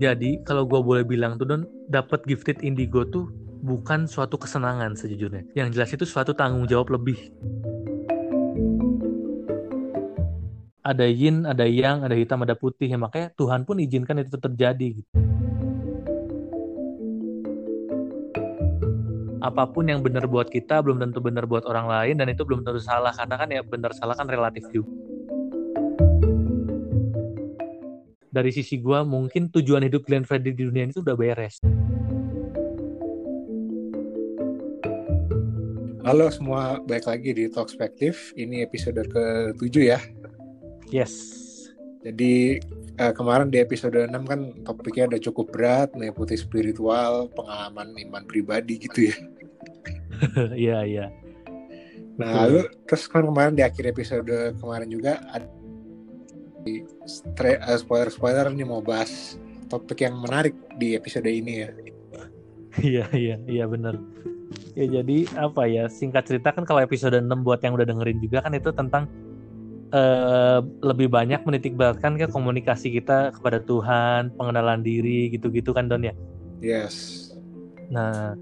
Jadi kalau gue boleh bilang tuh Don, dapat gifted indigo tuh bukan suatu kesenangan sejujurnya. Yang jelas itu suatu tanggung jawab lebih. Ada yin, ada yang, ada hitam, ada putih. Ya, makanya Tuhan pun izinkan itu terjadi. Gitu. Apa pun yang benar buat kita belum tentu benar buat orang lain dan itu belum tentu salah karena kan ya benar salah kan relatif juga. Dari sisi gue mungkin tujuan hidup Glenn Fredly di dunia ini tuh udah beres. Halo semua, baik lagi di Talkspektif. Ini episode ke-7 ya. Yes. Jadi uh, kemarin di episode 6 kan topiknya udah cukup berat, putih spiritual, pengalaman iman pribadi gitu ya. Iya, iya. Nah, lalu terus kan kemarin di akhir episode kemarin juga ada uh, spoiler-spoiler nih mau bahas topik yang menarik di episode ini ya. Iya, iya, iya benar ya jadi apa ya singkat cerita kan kalau episode 6 buat yang udah dengerin juga kan itu tentang uh, lebih banyak menitik beratkan ke komunikasi kita kepada Tuhan, pengenalan diri gitu-gitu kan Don ya. Yes. Nah,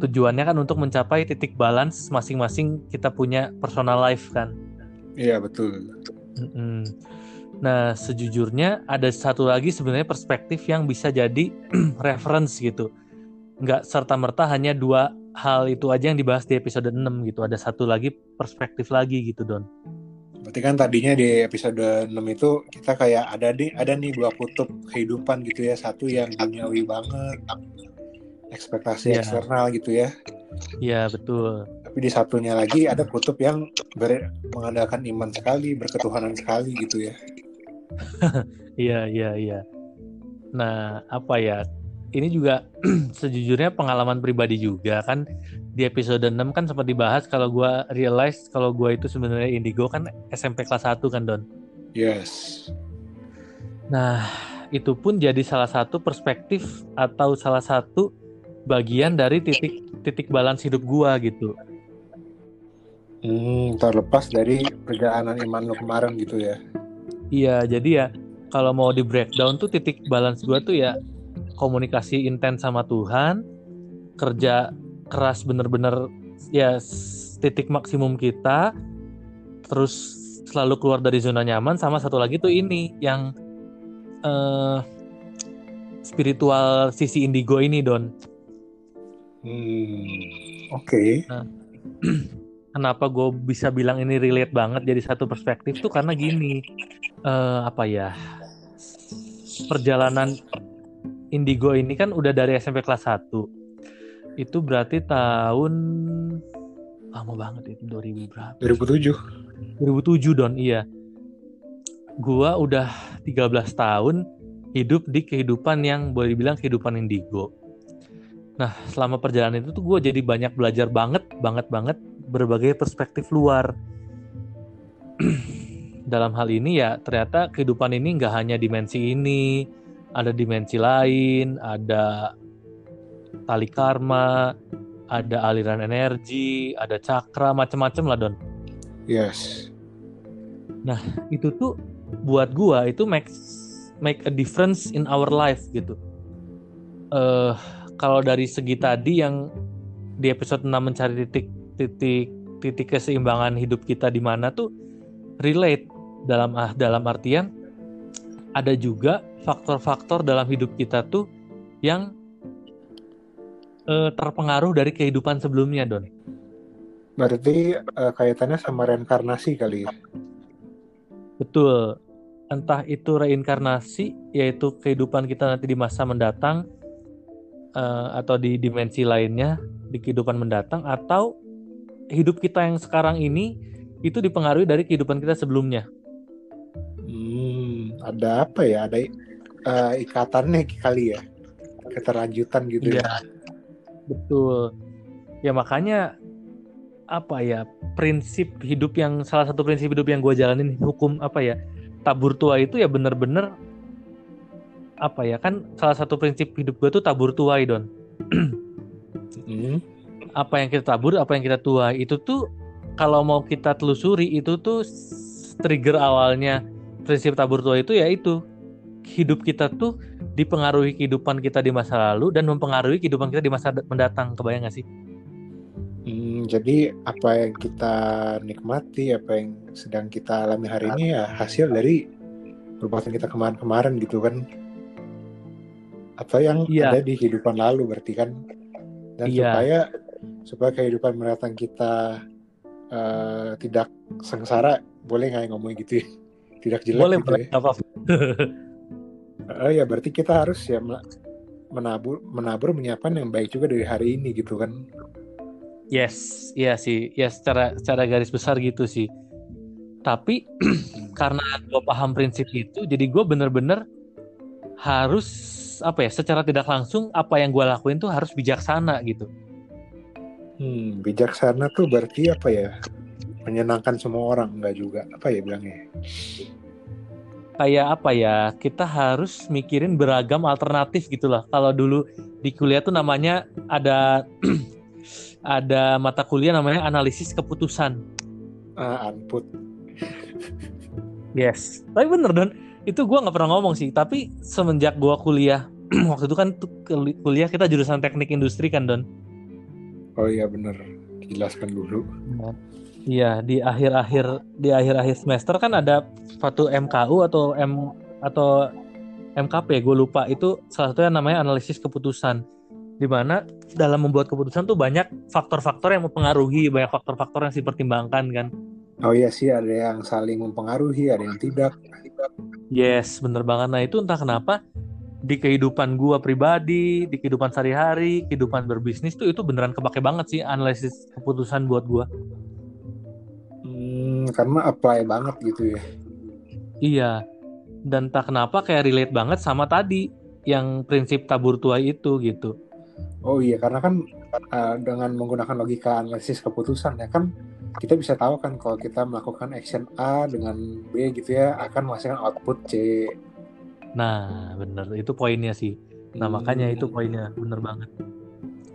tujuannya kan untuk mencapai titik balance masing-masing kita punya personal life kan. Iya, betul. Mm -mm. Nah, sejujurnya ada satu lagi sebenarnya perspektif yang bisa jadi reference gitu. Nggak serta-merta hanya dua hal itu aja yang dibahas di episode 6 gitu. Ada satu lagi perspektif lagi gitu, Don. Berarti kan tadinya di episode 6 itu kita kayak ada di ada nih dua kutub kehidupan gitu ya. Satu yang duniawi banget, ekspektasi yeah. eksternal gitu ya. Iya, yeah, betul. Tapi di satunya lagi ada kutub yang ber, mengandalkan iman sekali, berketuhanan sekali gitu ya. Iya, iya, iya. Nah, apa ya? ini juga sejujurnya pengalaman pribadi juga kan di episode 6 kan sempat dibahas kalau gue realize kalau gue itu sebenarnya indigo kan SMP kelas 1 kan Don. Yes. Nah, itu pun jadi salah satu perspektif atau salah satu bagian dari titik titik balance hidup gue gitu. Hmm, terlepas dari perjalanan iman lo kemarin gitu ya. Iya, jadi ya kalau mau di breakdown tuh titik balance gue tuh ya komunikasi intens sama Tuhan, kerja keras bener-bener ya titik maksimum kita, terus selalu keluar dari zona nyaman, sama satu lagi tuh ini yang uh, spiritual sisi indigo ini Don. Hmm, oke. Okay. Nah, kenapa gue bisa bilang ini relate banget jadi satu perspektif tuh karena gini, uh, apa ya? Perjalanan Indigo ini kan udah dari SMP kelas 1. Itu berarti tahun lama banget itu 2000 berapa? 2007. 2007 Don, iya. Gua udah 13 tahun hidup di kehidupan yang boleh dibilang kehidupan indigo. Nah, selama perjalanan itu tuh gue jadi banyak belajar banget, banget banget berbagai perspektif luar. Dalam hal ini ya ternyata kehidupan ini nggak hanya dimensi ini, ada dimensi lain, ada tali karma, ada aliran energi, ada cakra, macam-macam lah Don. Yes. Nah itu tuh buat gua itu make make a difference in our life gitu. Uh, kalau dari segi tadi yang di episode 6 mencari titik titik titik keseimbangan hidup kita di mana tuh relate dalam ah dalam artian ada juga faktor-faktor dalam hidup kita tuh yang uh, terpengaruh dari kehidupan sebelumnya, Don. Berarti uh, kaitannya sama reinkarnasi kali ya? Betul. Entah itu reinkarnasi, yaitu kehidupan kita nanti di masa mendatang, uh, atau di dimensi lainnya di kehidupan mendatang, atau hidup kita yang sekarang ini itu dipengaruhi dari kehidupan kita sebelumnya. Hmm, ada apa ya? Ada uh, ikatannya kali ya keterlanjutan gitu ya. ya betul ya makanya apa ya prinsip hidup yang salah satu prinsip hidup yang gue jalanin hukum apa ya tabur tua itu ya bener-bener apa ya kan salah satu prinsip hidup gue tuh tabur tuai don hmm. apa yang kita tabur apa yang kita tuai itu tuh kalau mau kita telusuri itu tuh trigger awalnya prinsip tabur tua itu ya itu hidup kita tuh dipengaruhi kehidupan kita di masa lalu dan mempengaruhi kehidupan kita di masa mendatang. Kebayang gak sih? Hmm, jadi apa yang kita nikmati, apa yang sedang kita alami hari ini ya hasil dari perbuatan kita kemarin-kemarin gitu kan. Apa yang Iya. ada di kehidupan lalu berarti kan. Dan Iya. supaya supaya kehidupan mendatang kita eh, tidak sengsara, boleh nggak ngomong gitu ya? Tidak jelek Boleh, gitu ya. Apa-apa. Oh ya berarti kita harus ya menabur menabur menyiapkan yang baik juga dari hari ini gitu kan. Yes, iya sih. Ya secara secara garis besar gitu sih. Tapi karena gue paham prinsip itu, jadi gue bener-bener harus apa ya? Secara tidak langsung apa yang gue lakuin tuh harus bijaksana gitu. Hmm, bijaksana tuh berarti apa ya? Menyenangkan semua orang enggak juga. Apa ya bilangnya? Kayak apa ya? Kita harus mikirin beragam alternatif gitulah. Kalau dulu di kuliah tuh namanya ada ada mata kuliah namanya analisis keputusan. Ah, anput. Yes. Tapi bener Don, itu gua nggak pernah ngomong sih. Tapi semenjak gua kuliah, waktu itu kan kuliah kita jurusan teknik industri kan Don. Oh iya bener. Jelaskan dulu. Iya di akhir-akhir di akhir-akhir semester kan ada suatu MKU atau M atau MKP gue lupa itu salah satunya namanya analisis keputusan di mana dalam membuat keputusan tuh banyak faktor-faktor yang mempengaruhi banyak faktor-faktor yang dipertimbangkan kan Oh iya sih ada yang saling mempengaruhi, ada yang tidak. yes bener banget nah itu entah kenapa di kehidupan gua pribadi di kehidupan sehari-hari kehidupan berbisnis tuh itu beneran kepake banget sih analisis keputusan buat gua Hmm, karena apply banget gitu ya. Iya. Dan tak kenapa kayak relate banget sama tadi yang prinsip tabur tuai itu gitu. Oh iya karena kan uh, dengan menggunakan logika analisis keputusan ya kan kita bisa tahu kan kalau kita melakukan action A dengan B gitu ya akan menghasilkan output C. Nah, bener itu poinnya sih. Nah, makanya itu poinnya bener banget.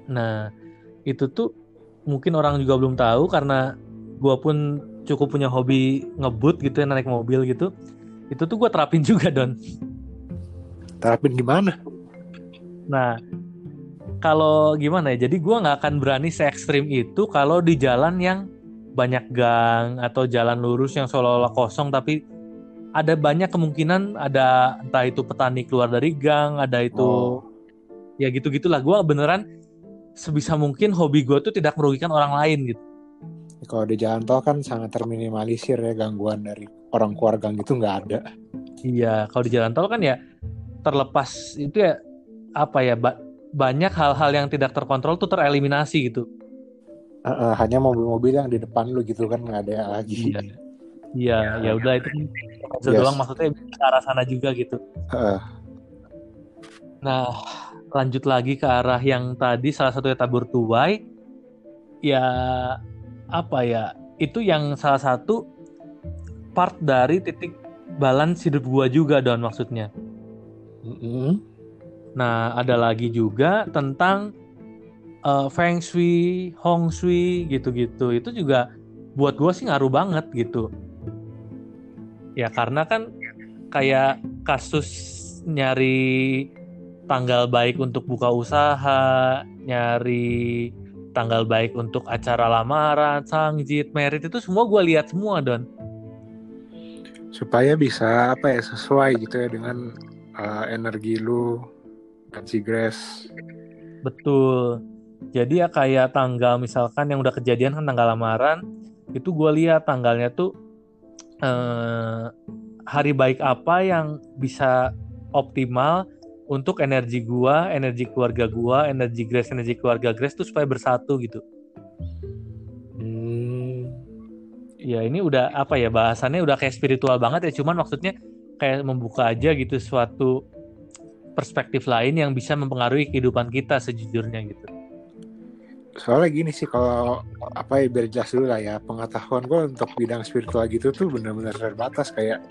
Nah, itu tuh mungkin orang juga belum tahu karena gua pun cukup punya hobi ngebut gitu ya naik mobil gitu. Itu tuh gua terapin juga Don. Terapin gimana? Nah, kalau gimana ya? Jadi gua nggak akan berani se ekstrim itu kalau di jalan yang banyak gang atau jalan lurus yang seolah-olah kosong tapi ada banyak kemungkinan ada entah itu petani keluar dari gang, ada itu Oh. ya gitu-gitulah. Gua beneran sebisa mungkin hobi gue tuh tidak merugikan orang lain gitu. Kalau di jalan tol kan sangat terminimalisir ya gangguan dari orang keluar gang itu nggak ada. Iya, kalau di jalan tol kan ya terlepas itu ya apa ya ba- banyak hal-hal yang tidak terkontrol tuh tereliminasi gitu. Uh, uh, hanya mobil-mobil yang di depan lu gitu kan nggak ada lagi. Iya. Iya, ya udah itu kan itu Yes. doang maksudnya ke arah sana juga gitu. Uh, Nah, lanjut lagi ke arah yang tadi salah satunya tabur tuai. Ya apa ya? Itu yang salah satu part dari titik balance hidup gua juga don maksudnya. mm-mm. Nah, ada lagi juga tentang eh, feng shui, hong shui gitu-gitu. Itu juga buat gua sih ngaruh banget gitu. Ya karena kan kayak kasus nyari tanggal baik untuk buka usaha, nyari tanggal baik untuk acara lamaran, sangjit, merit itu semua gue lihat semua don. supaya bisa apa ya sesuai gitu ya dengan uh, energi lu dan si Grace. Betul. Jadi ya kayak tanggal misalkan yang udah kejadian kan tanggal lamaran, itu gue lihat tanggalnya tuh eh, hari baik apa yang bisa optimal untuk energi gua, energi keluarga gua, energi Grace, energi keluarga Grace tuh supaya bersatu gitu. Hmm, Ya ini udah apa ya bahasannya udah kayak spiritual banget ya, cuman maksudnya kayak membuka aja gitu suatu perspektif lain yang bisa mempengaruhi kehidupan kita sejujurnya gitu. Soalnya gini sih kalau apa ya biar jelas dulu lah ya pengetahuan gue untuk bidang spiritual gitu tuh benar-benar terbatas kayak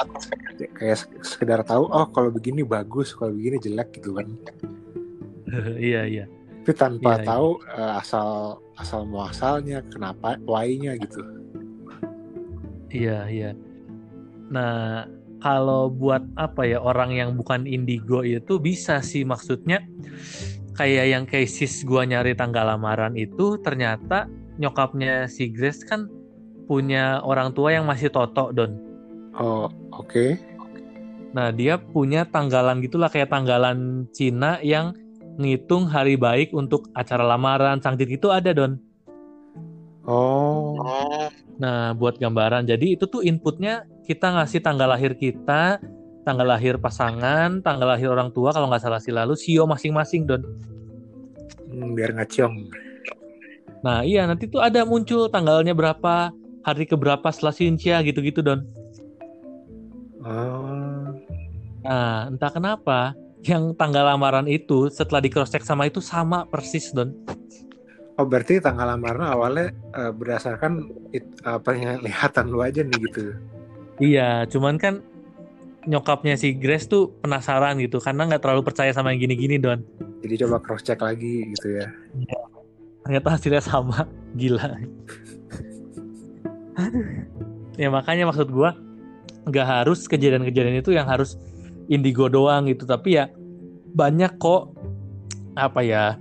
kayak sekedar tahu oh kalau begini bagus kalau begini jelek gitu kan iya iya. tapi tanpa Iya, iya. tahu eh, asal asal muasalnya kenapa why-nya gitu Iya, iya. Nah, kalau buat apa ya orang yang bukan indigo itu bisa sih maksudnya kayak yang cases gua nyari tanggal lamaran itu ternyata nyokapnya si Grace kan punya orang tua yang masih totok don. Oh oke. Okay. Nah dia punya tanggalan gitulah kayak tanggalan Cina yang ngitung hari baik untuk acara lamaran sangtit itu ada don. Oh. Nah buat gambaran jadi itu tuh inputnya kita ngasih tanggal lahir kita, tanggal lahir pasangan, tanggal lahir orang tua kalau nggak salah sih lalu sio masing-masing don. Hmm, biar ngacong. Nah iya nanti tuh ada muncul tanggalnya berapa, hari keberapa setelah sincia gitu-gitu don. Oh. Nah entah kenapa yang tanggal lamaran itu setelah di cross check sama itu sama persis don. Oh berarti tanggal lamaran awalnya uh, berdasarkan it, apa yang lihatan lu aja nih gitu. Iya, cuman kan nyokapnya si Grace tuh penasaran gitu karena nggak terlalu percaya sama yang gini-gini Don. Jadi coba cross check lagi gitu ya. Iya. Ternyata hasilnya sama, gila. ya makanya maksud gua nggak harus kejadian-kejadian itu yang harus indigo doang gitu, tapi ya banyak kok apa ya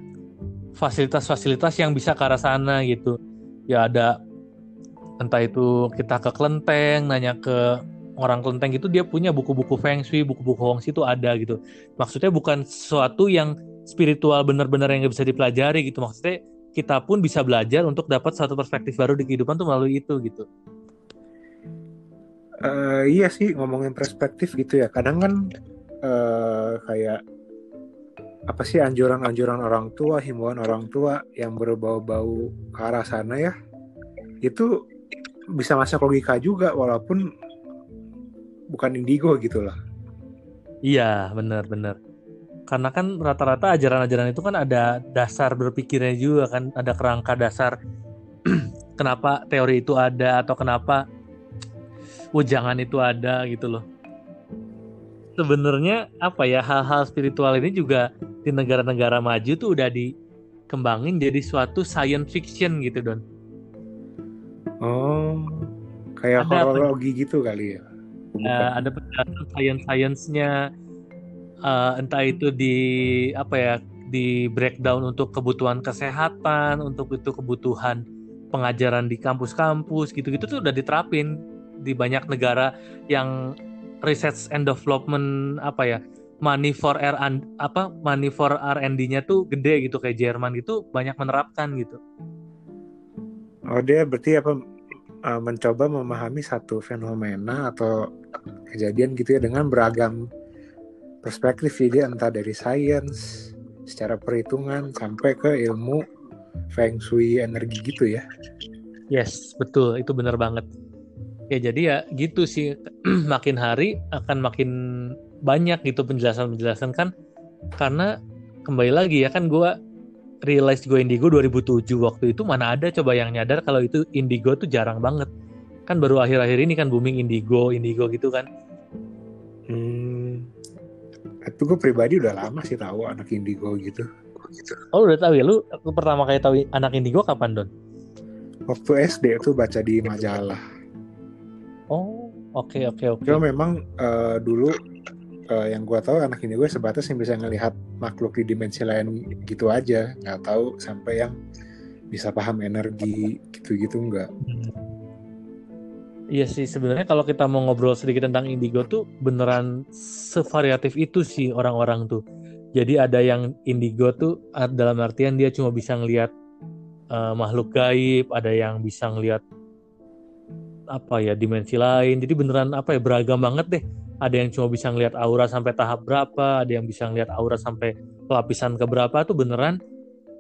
fasilitas-fasilitas yang bisa ke arah sana gitu. Ya ada entah itu kita ke kelenteng nanya ke orang kelenteng itu dia punya buku-buku feng shui buku-buku hongxi itu ada gitu. Maksudnya bukan sesuatu yang spiritual benar-benar yang bisa dipelajari gitu. Maksudnya kita pun bisa belajar untuk dapat satu perspektif baru di kehidupan tuh melalui itu gitu. Uh, iya sih ngomongin perspektif gitu ya. Kadang kan uh, kayak apa sih anjuran-anjuran orang tua himbauan orang tua yang berbau-bau ke arah sana ya. Itu bisa masuk logika juga walaupun bukan indigo gitu lah. Iya, benar-benar. Karena kan rata-rata ajaran-ajaran itu kan ada dasar berpikirnya juga kan, ada kerangka dasar kenapa teori itu ada atau kenapa ujangan itu ada gitu loh. Sebenarnya apa ya hal-hal spiritual ini juga di negara-negara maju tuh udah dikembangin jadi suatu science fiction gitu don Oh, kayak ada horologi gitu kali ya? Uh, ada penjelasan science-science-nya, uh, entah itu di apa ya, di breakdown untuk kebutuhan kesehatan, untuk itu kebutuhan pengajaran di kampus-kampus gitu-gitu tuh udah diterapin di banyak negara yang research and development apa ya money for R apa money for R&D-nya tuh gede gitu kayak Jerman gitu banyak menerapkan gitu. Oh dia berarti apa uh, mencoba memahami satu fenomena atau kejadian gitu ya dengan beragam perspektif jadi entah dari sains secara perhitungan sampai ke ilmu feng shui energi gitu ya. Yes, betul. Itu benar banget. Ya jadi ya gitu sih makin hari akan makin banyak gitu penjelasan-penjelasan kan karena kembali lagi ya kan gue realize gue Indigo 2007 waktu itu mana ada coba yang nyadar kalau itu Indigo tuh jarang banget kan baru akhir-akhir ini kan booming Indigo Indigo gitu kan. Hmm. Itu gue pribadi udah lama sih tahu anak Indigo gitu. Oh udah tahu ya? Lu pertama kali tahu anak Indigo kapan Don? Waktu SD itu baca di majalah. Oh oke okay, oke okay, oke. Okay. memang uh, dulu uh, yang gue tahu anak ini gue sebatas yang bisa ngelihat makhluk di dimensi lain gitu aja. Nggak tahu sampai yang bisa paham energi gitu-gitu enggak Iya sih sebenarnya kalau kita mau ngobrol sedikit tentang indigo tuh beneran sevariatif itu sih orang-orang tuh. Jadi ada yang indigo tuh dalam artian dia cuma bisa ngelihat uh, makhluk gaib, ada yang bisa ngelihat apa ya dimensi lain. Jadi beneran apa ya beragam banget deh ada yang cuma bisa ngelihat aura sampai tahap berapa, ada yang bisa ngelihat aura sampai lapisan ke berapa tuh beneran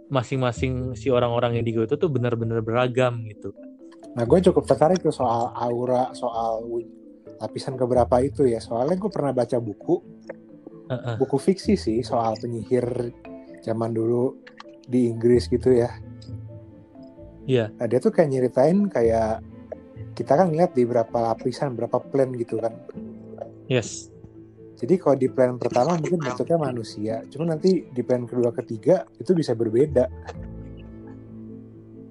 masing-masing si orang-orang indigo itu tuh bener-bener beragam gitu. Nah gue cukup tertarik tuh soal aura, soal lapisan ke berapa itu ya. Soalnya gue pernah baca buku, uh-uh. buku fiksi sih soal penyihir zaman dulu di Inggris gitu ya. Iya. Yeah. Nah, dia tuh kayak nyeritain kayak kita kan lihat di berapa lapisan, berapa plan gitu kan. Yes. Jadi kalau di plan pertama mungkin bentuknya manusia, cuma nanti di plan kedua ketiga itu bisa berbeda.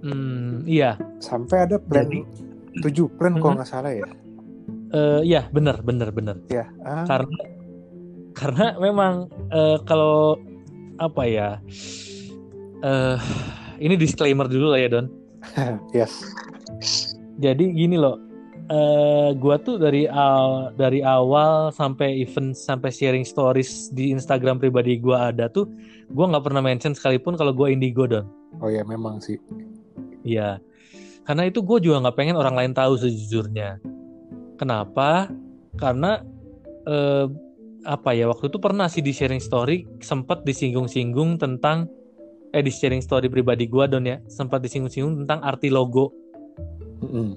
Hmm, iya. Sampai ada plan Jadi, tujuh plan uh -huh. kalau nggak salah ya. Eh ya bener bener bener. Ya. Ah, Karena karena memang eh, kalau apa ya? eh ini disclaimer dulu lah ya Don. yes. Jadi gini loh, eh gua tuh dari awal dari awal sampai event sampai sharing stories di Instagram pribadi gua ada tuh, gua nggak pernah mention sekalipun kalau gua indigo don. Oh ya memang sih. Iya, karena itu gue juga nggak pengen orang lain tahu sejujurnya. Kenapa? Karena eh, apa ya waktu itu pernah sih di sharing story sempat disinggung-singgung tentang eh di sharing story pribadi gua don ya sempat disinggung-singgung tentang arti logo Mm-mm.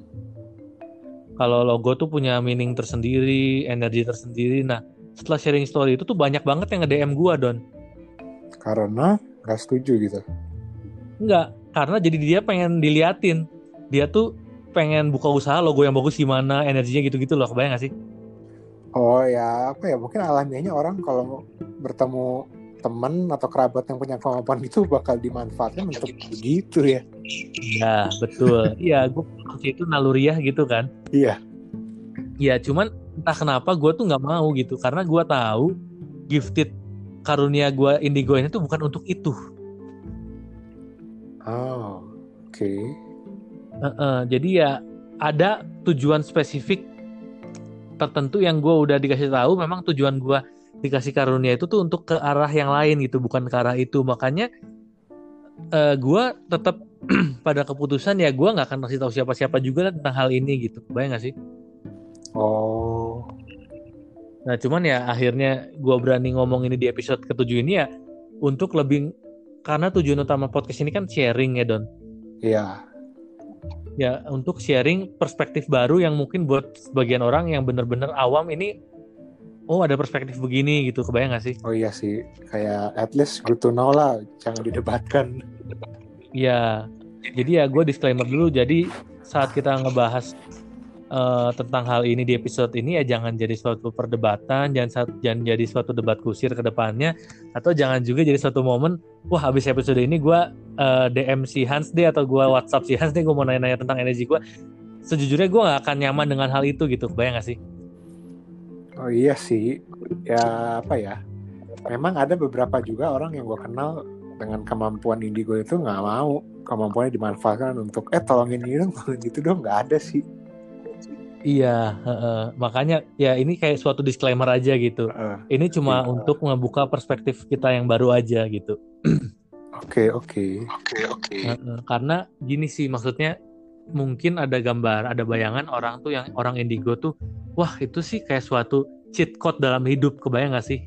kalau logo tuh punya meaning tersendiri, energi tersendiri. Nah, setelah sharing story itu tuh banyak banget yang nge-DM gua, Don. Karena nggak setuju gitu. Enggak, karena jadi dia pengen diliatin. Dia tuh pengen buka usaha logo yang bagus gimana, energinya gitu-gitu loh. Kebayang gak sih? Oh ya apa ya mungkin alamiahnya orang kalau bertemu teman atau kerabat yang punya kemampuan itu bakal dimanfaatkan untuk begitu ya. Iya, betul. Iya, gue itu naluriah gitu kan. Iya. Iya, cuman entah kenapa gue tuh nggak mau gitu. Karena gue tahu gifted karunia gue indigo ini tuh bukan untuk itu. Oh, oke. Heeh, jadi ya ada tujuan spesifik tertentu yang gue udah dikasih tahu memang tujuan gue dikasih karunia itu tuh untuk ke arah yang lain gitu bukan ke arah itu. Makanya eh gue tetap pada keputusan ya gue nggak akan kasih tahu siapa-siapa juga lah tentang hal ini gitu. Bayang gak sih? Oh, nah cuman ya akhirnya gue berani ngomong ini di episode ketujuh ini ya untuk lebih karena tujuan utama podcast ini kan sharing ya Don iya. ya untuk sharing perspektif baru yang mungkin buat sebagian orang yang bener-bener awam ini oh ada perspektif begini gitu kebayang gak sih Oh iya sih. Kayak at least good to know lah. Jangan didebatkan. ya jadi ya gue disclaimer dulu jadi saat kita ngebahas eh, tentang hal ini di episode ini ya jangan jadi suatu perdebatan jangan jangan jadi suatu debat kusir ke depannya atau jangan juga jadi suatu momen wah habis episode ini gue eh, DM si Hans deh atau gue WhatsApp si Hans deh gue mau nanya-nanya tentang energi gue sejujurnya gue gak akan nyaman dengan hal itu gitu kebayang gak sih Oh iya sih. Ya apa ya. Memang ada beberapa juga orang yang gue kenal dengan kemampuan indigo itu nggak mau kemampuannya dimanfaatkan untuk eh tolongin ini dong, tolongin itu dong nggak ada sih. Iya, heeh. makanya ya ini kayak suatu disclaimer aja gitu. Heeh. Ini cuma Iya. untuk membuka perspektif kita yang baru aja gitu. Oke oke. Oke oke. Karena gini sih maksudnya mungkin ada gambar, ada bayangan orang tuh yang orang indigo tuh, wah itu sih kayak suatu cheat code dalam hidup, kebayang gak sih?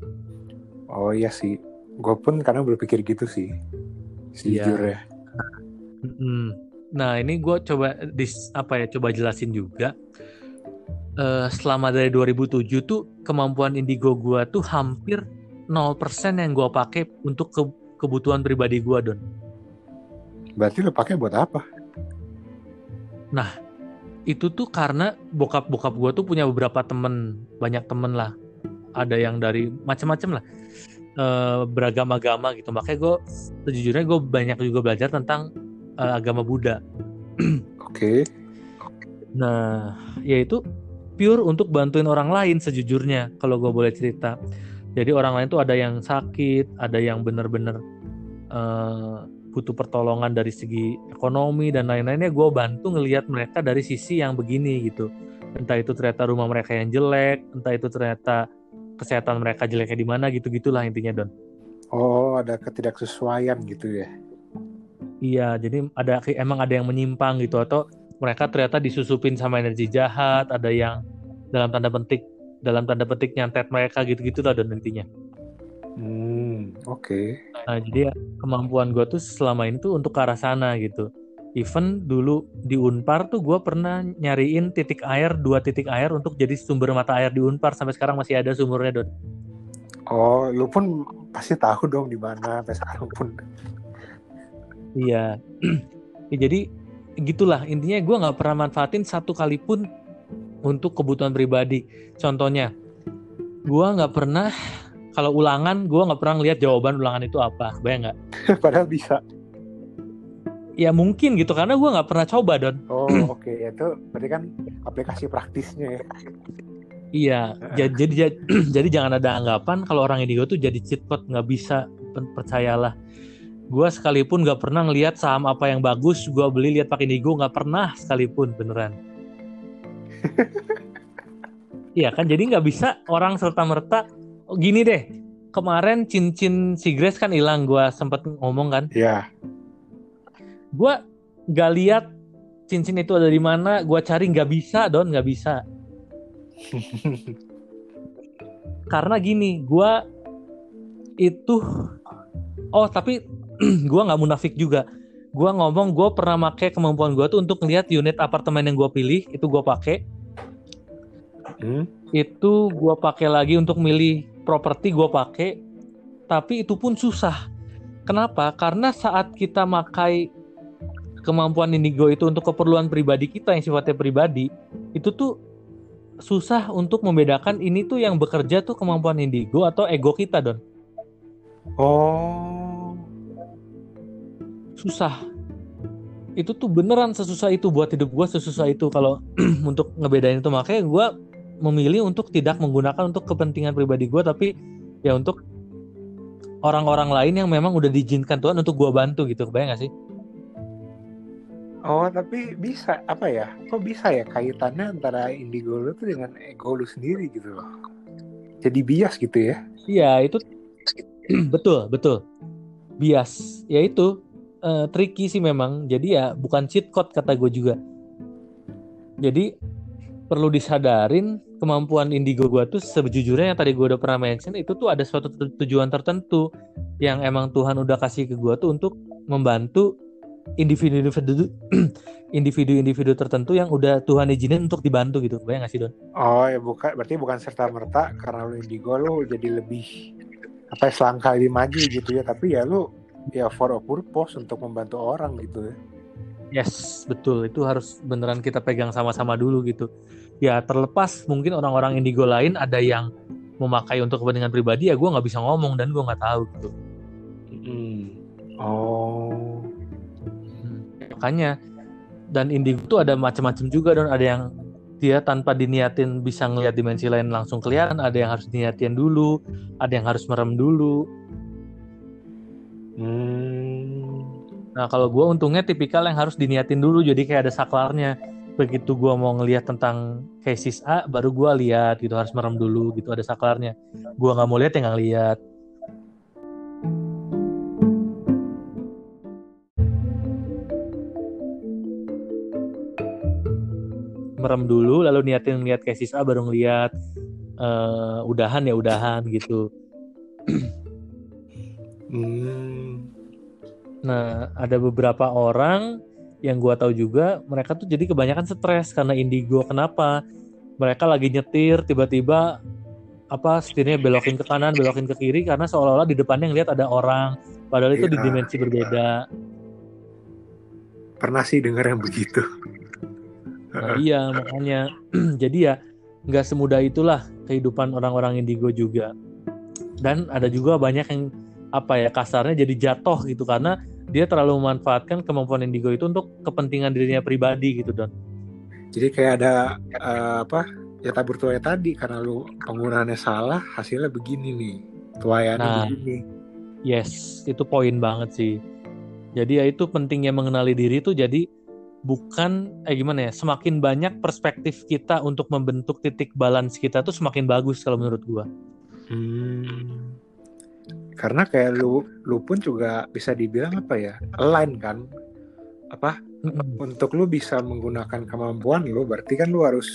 Oh iya sih. Gue pun kadang berpikir gitu sih. Sejujurnya. Mm-mm. Nah ini gue coba dis, apa ya coba jelasin juga. Eh, selama dari 2007 tuh kemampuan indigo gue tuh hampir 0% yang gue pakai untuk ke- kebutuhan pribadi gue don. Berarti lo pakai buat apa? itu tuh karena bokap bokap gue tuh punya beberapa temen banyak temen lah ada yang dari macam-macam lah eh, beragam agama gitu makanya gue sejujurnya gue banyak juga belajar tentang eh, agama Buddha Oke. nah yaitu pure untuk bantuin orang lain sejujurnya kalau gue boleh cerita. Jadi orang lain tuh ada yang sakit ada yang bener-bener eh, butuh pertolongan dari segi ekonomi dan lain-lainnya. Gue bantu ngelihat mereka dari sisi yang begini gitu. Entah itu ternyata rumah mereka yang jelek entah itu ternyata kesehatan mereka jeleknya di mana gitu gitulah intinya don. Oh ada ketidaksesuaian gitu ya. iya jadi ada emang ada yang menyimpang gitu atau mereka ternyata disusupin sama energi jahat ada yang dalam tanda petik dalam tanda petik nyantet mereka gitu-gitu lah don intinya Hmm oke. Nah, jadi ya, kemampuan gue tuh selama ini tuh untuk ke arah sana gitu. Even dulu di Unpar tuh gue pernah nyariin titik air, dua titik air untuk jadi sumber mata air di Unpar. Sampai sekarang masih ada sumurnya, Don. Oh lu pun pasti tahu dong di mana sampai sekarang pun. Iya. Ya, jadi gitulah intinya gue nggak pernah manfaatin satu kali pun untuk kebutuhan pribadi. Contohnya, gue nggak pernah kalau ulangan gue nggak pernah ngeliat jawaban ulangan itu apa, bayang nggak? Padahal bisa. ya mungkin gitu karena gue nggak pernah coba don oh oke okay. itu berarti kan aplikasi praktisnya ya iya jadi jadi jadi jangan ada anggapan kalau orang indigo tuh jadi cheat code nggak bisa percayalah gue sekalipun nggak pernah ngelihat saham apa yang bagus gue beli lihat pakai indigo nggak pernah sekalipun beneran Iya kan jadi nggak bisa orang serta merta oh, gini deh kemarin cincin si Grace kan hilang gue sempet ngomong kan. Iya. Gue gak lihat cincin itu ada di mana gue cari nggak bisa don nggak bisa. Karena gini gue itu oh tapi gue nggak munafik juga gue ngomong gue pernah pakai kemampuan gue tuh untuk ngeliat unit apartemen yang gue pilih itu gue pakai hmm? itu gue pakai lagi untuk milih properti gue pakai tapi itu pun susah. Kenapa? Karena saat kita pakai kemampuan indigo itu untuk keperluan pribadi kita yang sifatnya pribadi itu tuh susah untuk membedakan ini tuh yang bekerja tuh kemampuan indigo atau ego kita don. Oh susah itu tuh beneran sesusah itu buat hidup gue sesusah itu kalau untuk ngebedain itu makanya gue memilih untuk tidak menggunakan untuk kepentingan pribadi gue tapi ya untuk orang-orang lain yang memang udah diizinkan Tuhan untuk gue bantu gitu kebayang gak sih Oh tapi bisa apa ya? Kok bisa ya kaitannya antara indigo lu tuh dengan ego lu sendiri gitu loh? Jadi bias gitu ya? Iya itu betul betul bias. Ya itu uh, tricky sih memang. Jadi ya bukan cheat code kata gue juga. Jadi perlu disadarin kemampuan indigo gue tuh sejujurnya yang tadi gue udah pernah mention itu tuh ada suatu tujuan tertentu yang emang Tuhan udah kasih ke gue tuh untuk membantu individu-individu individu-individu tertentu yang udah Tuhan izinin untuk dibantu gitu. Bayang gak sih Don? Oh ya bukan berarti bukan serta merta karena lu indigo lu jadi lebih apa ya, selangkah lebih maju gitu ya. Tapi ya lu ya for a purpose untuk membantu orang gitu ya. Yes, betul. Itu harus beneran kita pegang sama-sama dulu gitu. Ya terlepas mungkin orang-orang indigo lain ada yang memakai untuk kepentingan pribadi ya gue nggak bisa ngomong dan gue nggak tahu gitu. Hmm. Oh makanya dan indigo tuh ada macam-macam juga dan ada yang dia tanpa diniatin bisa ngelihat dimensi lain langsung kelihatan ada yang harus diniatin dulu ada yang harus merem dulu hmm. nah kalau gue untungnya tipikal yang harus diniatin dulu jadi kayak ada saklarnya begitu gue mau ngelihat tentang cases A baru gue lihat gitu harus merem dulu gitu ada saklarnya gue nggak mau lihat ya nggak lihat merem dulu lalu niatin ngeliat cases A baru ngeliat uh, udahan ya udahan gitu hmm. Nah ada beberapa orang yang gua tahu juga mereka tuh jadi kebanyakan stres karena indigo. Kenapa? Mereka lagi nyetir tiba-tiba apa setirnya belokin ke kanan belokin ke kiri karena seolah-olah di depannya ngeliat ada orang. Padahal itu ya, di iya, dimensi ya. berbeda. Pernah sih dengar yang begitu. Nah, iya makanya. Jadi ya nggak semudah itulah kehidupan orang-orang indigo juga. Dan ada juga banyak yang apa ya kasarnya jadi jatuh gitu karena dia terlalu memanfaatkan kemampuan indigo itu untuk kepentingan dirinya pribadi gitu don. Jadi kayak ada uh, apa ya tabur tuai tadi karena lu penggunaannya salah hasilnya begini nih tuayannya nah, begini. Yes itu poin banget sih. Jadi ya itu pentingnya mengenali diri tuh jadi bukan eh gimana ya semakin banyak perspektif kita untuk membentuk titik balance kita tuh semakin bagus kalau menurut gua. Hmm. Karena kayak lu lu pun juga bisa dibilang apa ya align kan apa mm-hmm. untuk lu bisa menggunakan kemampuan lu berarti kan lu harus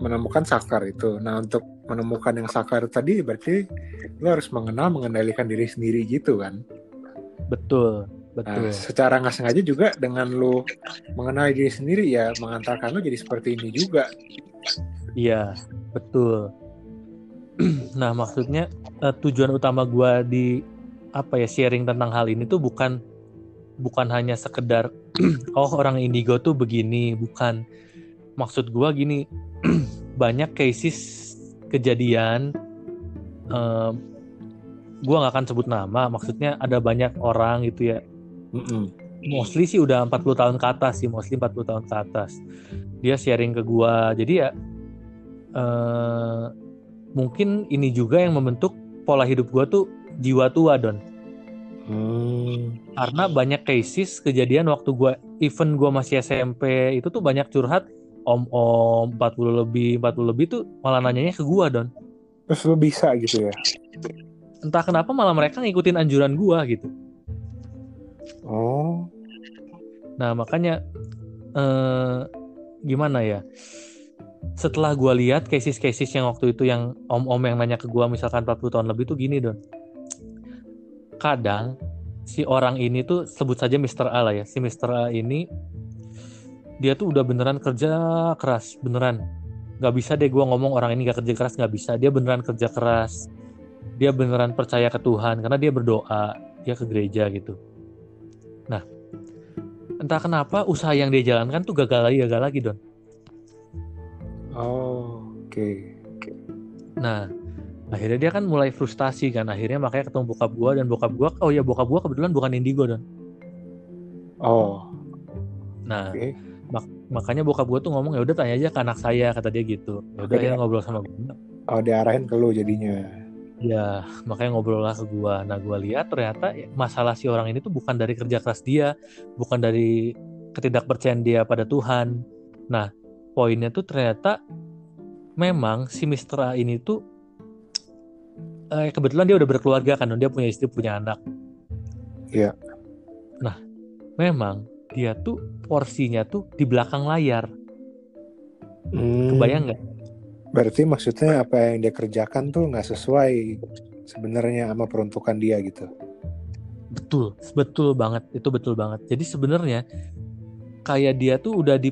menemukan sakar itu. Nah untuk menemukan yang sakar tadi berarti lu harus mengenal mengendalikan diri sendiri gitu kan? Betul Betul. Nah, secara nggak sengaja juga dengan lu mengenal diri sendiri ya mengantarkan lu jadi seperti ini juga. Iya, betul. nah, maksudnya uh, tujuan utama gua di apa ya sharing tentang hal ini tuh bukan bukan hanya sekedar oh orang indigo tuh begini, bukan. Maksud gua gini, banyak cases kejadian uh, gua nggak akan sebut nama, maksudnya ada banyak orang gitu ya mm -mm. mostly sih udah 40 tahun ke atas sih mostly 40 tahun ke atas dia sharing ke gua jadi ya uh, mungkin ini juga yang membentuk pola hidup gua tuh jiwa tua don. Hmm. karena banyak cases kejadian waktu gua even gua masih SMP itu tuh banyak curhat om-om 40 lebih 40 lebih tuh malah nanyanya ke gua don. Terus lu bisa gitu ya? Entah kenapa malah mereka ngikutin anjuran gua gitu. Oh. Nah makanya eh, gimana ya? Setelah gue lihat cases-cases yang waktu itu yang om-om yang nanya ke gue misalkan 40 tahun lebih tuh gini don. Kadang si orang ini tuh sebut saja Mr. A lah ya. Si Mr. A ini dia tuh udah beneran kerja keras beneran. Gak bisa deh gue ngomong orang ini gak kerja keras gak bisa. Dia beneran kerja keras. Dia beneran percaya ke Tuhan karena dia berdoa. Dia ke gereja gitu. Nah entah kenapa usaha yang dia jalankan tuh gagal lagi gagal lagi don oh oke okay. nah akhirnya dia kan mulai frustasi kan akhirnya makanya ketemu bokap gua dan bokap gua oh ya bokap gua kebetulan bukan indigo don oh nah okay. mak makanya bokap gua tuh ngomong ya udah tanya aja ke anak saya kata dia gitu ya udah dia ngobrol sama gua oh diarahin ke lu jadinya Ya, makanya ngobrol lah ke gua. Nah, gua lihat ternyata ya, masalah si orang ini tuh bukan dari kerja keras dia, bukan dari ketidakpercayaan dia pada Tuhan. Nah, poinnya tuh ternyata memang si Mr. A ini tuh eh, kebetulan dia udah berkeluarga kan, dia punya istri, punya anak. Iya. Nah, memang dia tuh porsinya tuh di belakang layar. Hmm. Kebayang nggak? Berarti maksudnya apa yang dia kerjakan tuh nggak sesuai sebenarnya sama peruntukan dia gitu. Betul, betul banget. Itu betul banget. Jadi sebenarnya kayak dia tuh udah di,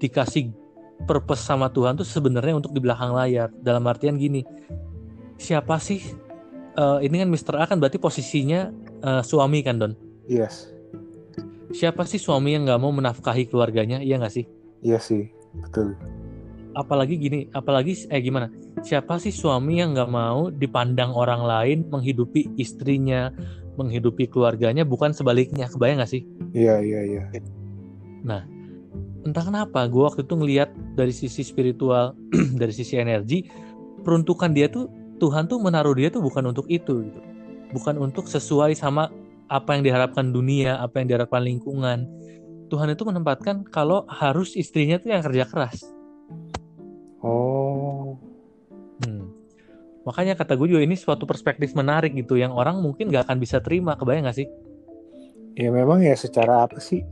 dikasih purpose sama Tuhan tuh sebenarnya untuk di belakang layar. Dalam artian gini, siapa sih? Uh, ini kan Mr. A kan berarti posisinya uh, suami kan Don? Yes. Siapa sih suami yang nggak mau menafkahi keluarganya? Iya nggak sih? Iya sih, betul apalagi gini apalagi eh gimana siapa sih suami yang nggak mau dipandang orang lain menghidupi istrinya menghidupi keluarganya bukan sebaliknya kebayang gak sih iya iya iya nah entah kenapa gue waktu itu ngelihat dari sisi spiritual dari sisi energi peruntukan dia tuh Tuhan tuh menaruh dia tuh bukan untuk itu gitu bukan untuk sesuai sama apa yang diharapkan dunia apa yang diharapkan lingkungan Tuhan itu menempatkan kalau harus istrinya tuh yang kerja keras Oh. Hmm. Makanya kata gue juga ini suatu perspektif menarik gitu yang orang mungkin gak akan bisa terima, kebayang gak sih? Ya memang ya secara apa sih?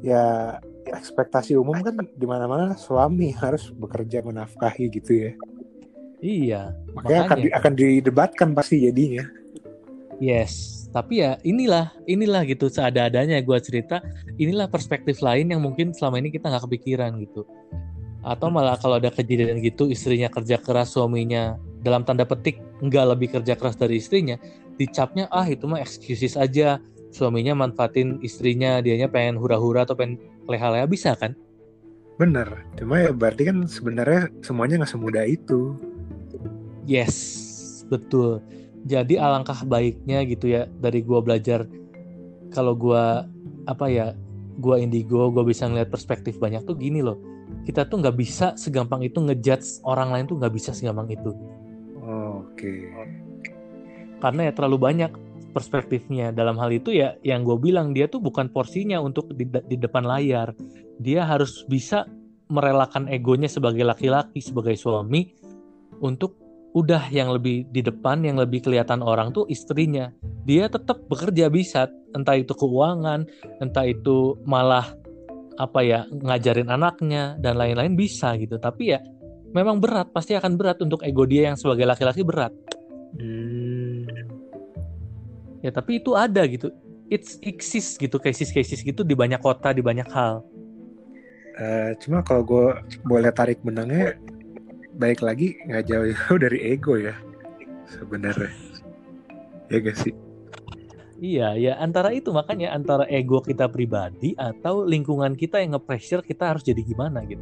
Ya ekspektasi umum kan di mana-mana suami harus bekerja menafkahi gitu ya. Iya. Makanya, makanya akan di, akan didebatkan pasti jadinya. Yes, tapi ya inilah inilah gitu seada-adanya gue cerita inilah perspektif lain yang mungkin selama ini kita nggak kepikiran gitu atau malah kalau ada kejadian gitu istrinya kerja keras suaminya dalam tanda petik nggak lebih kerja keras dari istrinya dicapnya ah itu mah excuses aja suaminya manfaatin istrinya dianya pengen hura-hura atau pengen leha-leha bisa kan bener cuma ya berarti kan sebenarnya semuanya nggak semudah itu yes betul jadi alangkah baiknya gitu ya dari gua belajar kalau gua apa ya gua indigo gua bisa ngeliat perspektif banyak tuh gini loh kita tuh nggak bisa segampang itu ngejudge orang lain tuh nggak bisa segampang itu. Oh, Oke. Okay. Karena ya terlalu banyak perspektifnya dalam hal itu ya yang gue bilang dia tuh bukan porsinya untuk di, di depan layar. Dia harus bisa merelakan egonya sebagai laki-laki, sebagai suami untuk udah yang lebih di depan, yang lebih kelihatan orang tuh istrinya. Dia tetap bekerja bisa, entah itu keuangan, entah itu malah apa ya ngajarin anaknya dan lain-lain bisa gitu tapi ya memang berat pasti akan berat untuk ego dia yang sebagai laki-laki berat hmm. Ya tapi itu ada gitu. It's exist gitu cases-cases gitu di banyak kota di banyak hal. Uh, cuma kalau gue boleh tarik benangnya baik lagi nggak jauh-jauh dari ego ya sebenarnya. Ya gak sih? Iya, ya antara itu makanya antara ego kita pribadi atau lingkungan kita yang nge-pressure kita harus jadi gimana gitu.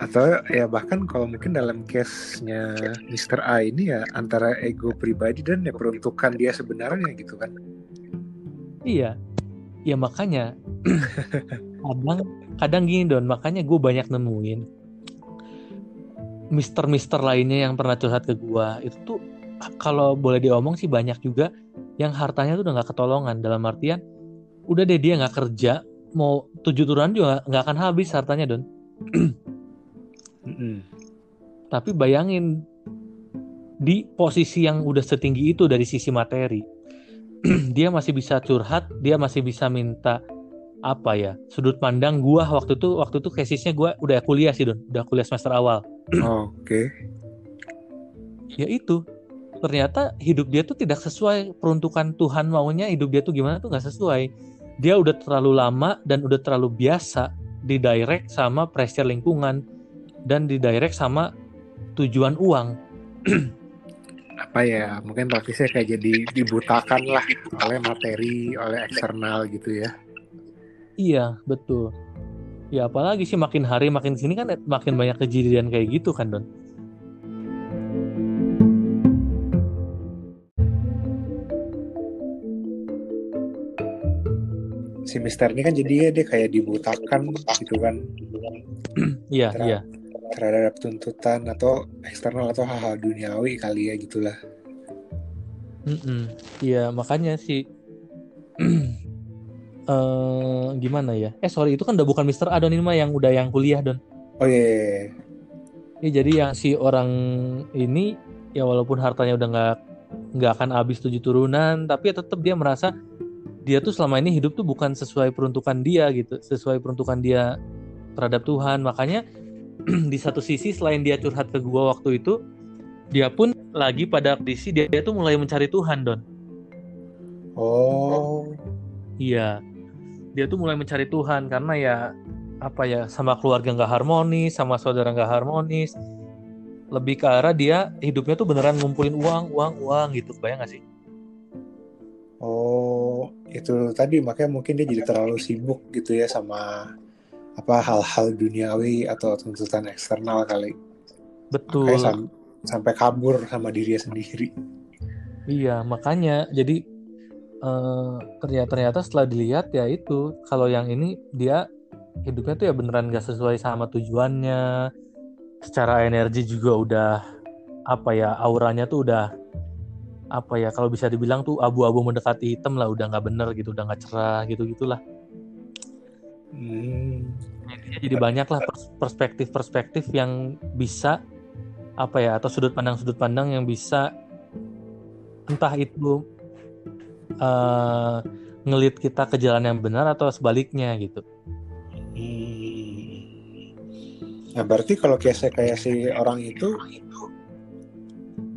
Atau ya bahkan kalau mungkin dalam case-nya Mr. A ini ya antara ego pribadi dan ya peruntukan dia sebenarnya gitu kan. Iya. ya makanya kadang kadang gini don makanya gue banyak nemuin mister-mister lainnya yang pernah curhat ke gue itu tuh kalau boleh diomong sih banyak juga yang hartanya tuh udah nggak ketolongan dalam artian udah deh dia nggak kerja mau tujuh turunan juga nggak akan habis hartanya don tapi bayangin di posisi yang udah setinggi itu dari sisi materi dia masih bisa curhat dia masih bisa minta apa ya sudut pandang gua. Waktu itu waktu itu casesnya gua udah kuliah sih don. Udah kuliah semester awal. Oke. Okay. ya itu. Ternyata hidup dia tuh tidak sesuai peruntukan Tuhan maunya. Hidup dia tuh gimana tuh nggak sesuai. Dia udah terlalu lama dan udah terlalu biasa di direct sama pressure lingkungan dan di direct sama tujuan uang. Apa ya mungkin praktisnya kayak jadi dibutakan lah oleh materi oleh eksternal gitu ya. Iya betul. Ya apalagi sih makin hari makin sini kan makin banyak kejadian kayak gitu kan don? Si Mister ini kan jadi dia kayak dibutakan gitu kan. Iya iya terhadap tuntutan atau eksternal atau hal-hal duniawi kali ya gitulah iya makanya sih uh, gimana ya eh sorry itu kan udah bukan Mister Adon ini mah yang udah yang kuliah don oh iya yeah. Iya, iya. jadi yang si orang ini ya walaupun hartanya udah nggak nggak akan habis tujuh turunan tapi ya tetap dia merasa dia tuh selama ini hidup tuh bukan sesuai peruntukan dia gitu, sesuai peruntukan dia terhadap Tuhan. Makanya di satu sisi selain dia curhat ke gua waktu itu, dia pun lagi pada kondisi dia, dia tuh mulai mencari Tuhan, Don. Oh. Iya. Dia tuh mulai mencari Tuhan karena ya apa ya sama keluarga nggak harmonis, sama saudara nggak harmonis. Lebih ke arah dia hidupnya tuh beneran ngumpulin uang, uang, uang gitu. Bayang gak sih? Oh, itu tadi makanya mungkin dia jadi terlalu sibuk gitu ya sama apa hal-hal duniawi atau tuntutan eksternal kali. Betul. Sam sampai kabur sama dirinya sendiri. Iya, makanya jadi uh, ternyata ternyata setelah dilihat ya itu kalau yang ini dia hidupnya tuh ya beneran gak sesuai sama tujuannya. Secara energi juga udah apa ya auranya tuh udah apa ya kalau bisa dibilang tuh abu-abu mendekati hitam lah udah nggak bener gitu udah nggak cerah gitu gitulah hmm. jadi banyak lah perspektif-perspektif yang bisa apa ya atau sudut pandang sudut pandang yang bisa entah itu uh, ngelit kita ke jalan yang benar atau sebaliknya gitu. Hmm. Nah berarti kalau kayak kayak si orang itu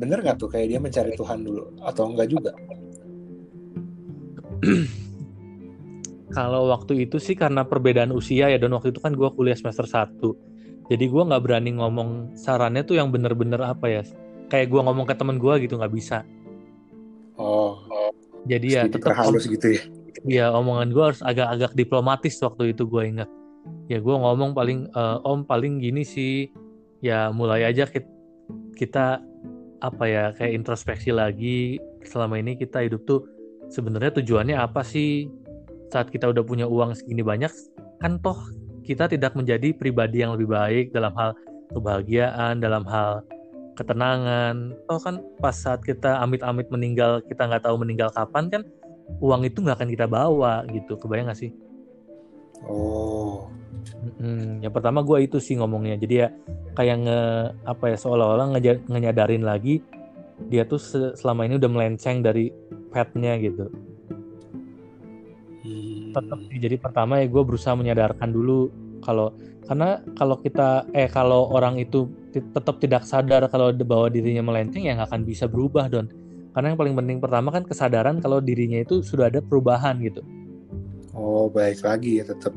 bener nggak tuh kayak dia mencari Tuhan dulu atau enggak juga kalau waktu itu sih karena perbedaan usia ya dan waktu itu kan gue kuliah semester 1 jadi gue nggak berani ngomong sarannya tuh yang bener-bener apa ya kayak gue ngomong ke temen gue gitu nggak bisa. Oh, jadi ya tetap halus gitu ya? Ya omongan gue harus agak-agak diplomatis waktu itu gue ingat. Ya gue ngomong paling uh, om paling gini sih ya mulai aja kita, kita apa ya kayak introspeksi lagi. Selama ini kita hidup tuh sebenarnya tujuannya apa sih saat kita udah punya uang segini banyak kan toh kita tidak menjadi pribadi yang lebih baik dalam hal kebahagiaan dalam hal ketenangan. Toh kan pas saat kita amit-amit meninggal kita nggak tahu meninggal kapan kan uang itu nggak akan kita bawa gitu. Kebayang gak sih? Oh. Hmm, yang pertama gue itu sih ngomongnya. Jadi ya kayak nge apa ya seolah-olah nge ngenyadarin lagi dia tuh selama ini udah melenceng dari petnya gitu. Tetap sih. Jadi pertama ya gue berusaha menyadarkan dulu kalau karena kalau kita eh kalau orang itu tetap tidak sadar kalau bahwa dirinya melenceng ya nggak akan bisa berubah don. Karena yang paling penting pertama kan kesadaran kalau dirinya itu sudah ada perubahan gitu. Oh baik lagi ya tetap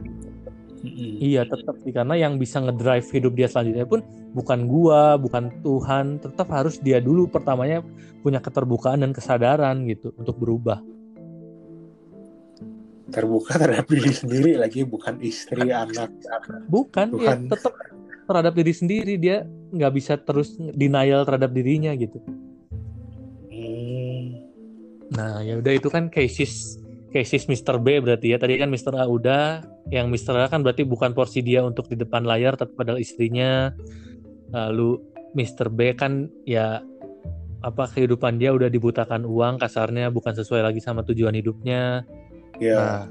Mm-hmm. Iya tetap sih karena yang bisa ngedrive hidup dia selanjutnya pun bukan gua, bukan Tuhan, tetap harus dia dulu pertamanya punya keterbukaan dan kesadaran gitu untuk berubah. Terbuka terhadap diri sendiri lagi bukan istri, anak. Bukan, ya, Tuhan. ya tetap terhadap diri sendiri dia nggak bisa terus denial terhadap dirinya gitu. Hmm. Nah ya udah itu kan cases cases Mr. B berarti ya. Tadi kan Mr. A udah, yang Mr. A kan berarti bukan porsi dia untuk di depan layar tapi padahal istrinya. Lalu Mr. B kan ya apa kehidupan dia udah dibutakan uang kasarnya bukan sesuai lagi sama tujuan hidupnya. Ya. Nah,